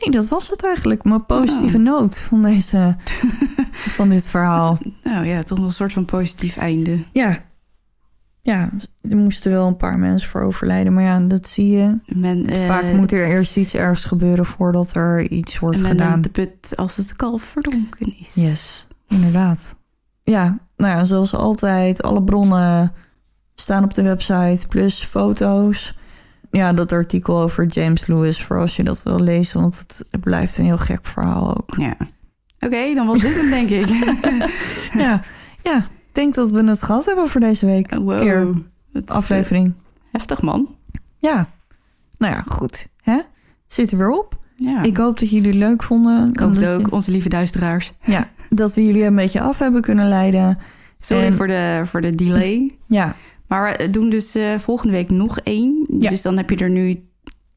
Nee, dat was het eigenlijk. Mijn positieve Oh. noot van, deze, van dit verhaal. Nou ja, toch een soort van positief einde. Ja. Ja, er moesten wel een paar mensen voor overlijden. Maar ja, dat zie je. Men, eh, Vaak moet er eerst iets ergs gebeuren voordat er iets wordt men gedaan. de put als het kalf verdronken is. Yes, inderdaad. Ja, nou ja, zoals altijd, alle bronnen staan op de website, plus foto's. Ja, dat artikel over James Lewis, voor als je dat wil lezen, want het, blijft een heel gek verhaal ook. Ja. Oké, dan was dit hem, denk ik. Ja, ja, ik denk dat we het gehad hebben voor deze week. wow. Keer is, aflevering. eh, heftig, man. Ja, nou ja, goed. Hè? Zit er weer op. Ja. Ik hoop dat jullie het leuk vonden. Ik hoop het ook, onze lieve duisteraars. Ja, dat we jullie een beetje af hebben kunnen leiden. Sorry En- voor, de, voor de delay. Ja, Maar we doen dus eh, volgende week nog één. Ja. Dus dan heb je er nu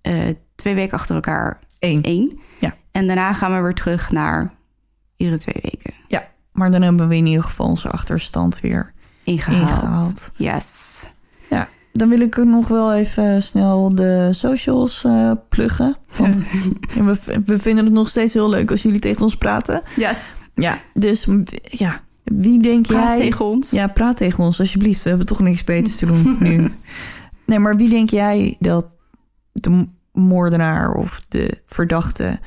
eh, twee weken achter elkaar één. één. Ja. En daarna gaan we weer terug naar iedere twee weken Maar dan hebben we in ieder geval onze achterstand weer ingehaald. ingehaald. Yes. Dan wil ik er nog wel even snel de socials eh, pluggen. Want we, we vinden het nog steeds heel leuk als jullie tegen ons praten. Yes. Ja, dus ja, wie denk Praat jij... tegen ons. Ja, praat tegen ons alsjeblieft. We hebben toch niks beters te doen nu. Nee, maar wie denk jij dat de moordenaar of de verdachte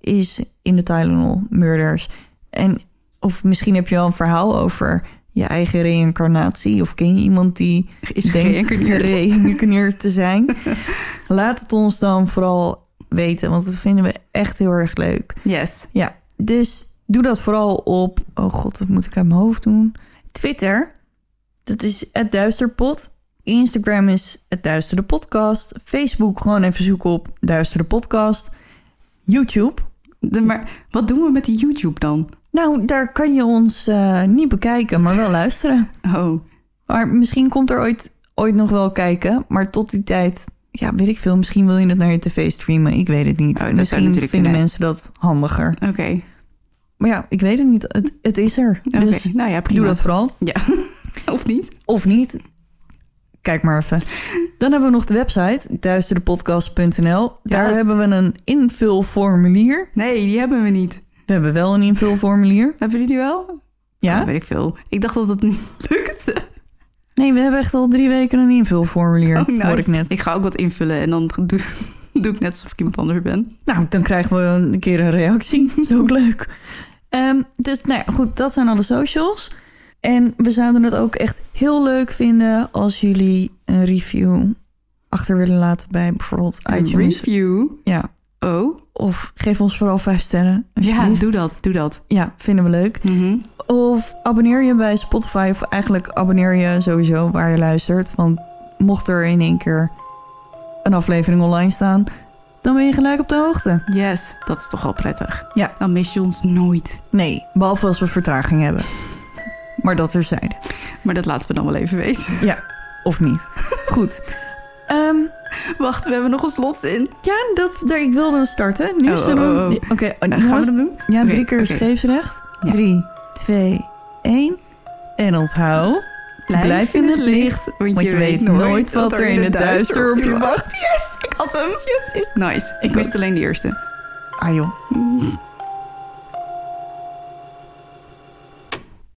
is in de Tylenol murders? En of misschien heb je wel een verhaal over je eigen reïncarnatie of ken je iemand die Is denkt gereïncarneerd te zijn? Laat het ons dan vooral weten, want dat vinden we echt heel erg leuk. Yes. Ja, dus doe dat vooral op... Oh god, wat moet ik uit mijn hoofd doen? Twitter, dat is het Duisterpot. Instagram is het Duisterde Podcast. Facebook gewoon even zoeken op Duisterde Podcast. YouTube. De, maar wat doen we met die YouTube dan? Nou, daar kan je ons eh, niet bekijken, maar wel luisteren. Oh, Maar misschien komt er ooit, ooit nog wel kijken. Maar tot die tijd, ja, weet ik veel. Misschien wil je het naar je tv streamen. Ik weet het niet. Oh, misschien natuurlijk vinden kunnen. mensen dat handiger. oké. Maar ja, ik weet het niet. Het, het is er. Dus nou ja, prima. doe dat vooral. Ja, of niet? Of niet. Kijk maar even. Dan hebben we nog de website, duisterdepodcast.nl. Daar Yes. hebben we een invulformulier. Nee, die hebben we niet. We hebben wel een invulformulier. Hebben jullie die wel? Ja? Oh, weet ik veel. Ik dacht dat het niet lukte. Nee, we hebben echt al drie weken een invulformulier, Oh, nice. hoor ik net. Ik ga ook wat invullen en dan doe, doe ik net alsof ik iemand anders ben. Nou, dan krijgen we een keer een reactie. Dat is ook leuk. Ehm, dus nou ja, goed, dat zijn alle socials. En we zouden het ook echt heel leuk vinden als jullie een review achter willen laten bij bijvoorbeeld Een iTunes. review. Ja, Oh, of geef ons vooral vijf sterren. ja, doe dat, doe dat. ja, vinden we leuk. Mhm. Of abonneer je bij Spotify. Of eigenlijk abonneer je sowieso waar je luistert. Want mocht er in één keer een aflevering online staan... dan ben je gelijk op de hoogte. Yes, dat is toch wel prettig. Ja. Dan mis je ons nooit. Nee, behalve als we vertraging hebben. Maar dat terzijde. Maar dat laten we dan wel even weten. Ja, of niet. Goed. Ehm, Wacht, we hebben nog een slotzin. ja, dat, daar, ik wilde starten. Nu Oh, zullen we... oh, oh. Oké, Nou, gaan we dat doen? Ja, drie keer oké. scheepsrecht. Ja. Drie, twee, één. En onthoud... Blijf in het licht, want je weet nooit wat er in het duister op je wacht. Yes, ik had hem. Yes. Nice. Ik wist alleen de eerste. Ah joh.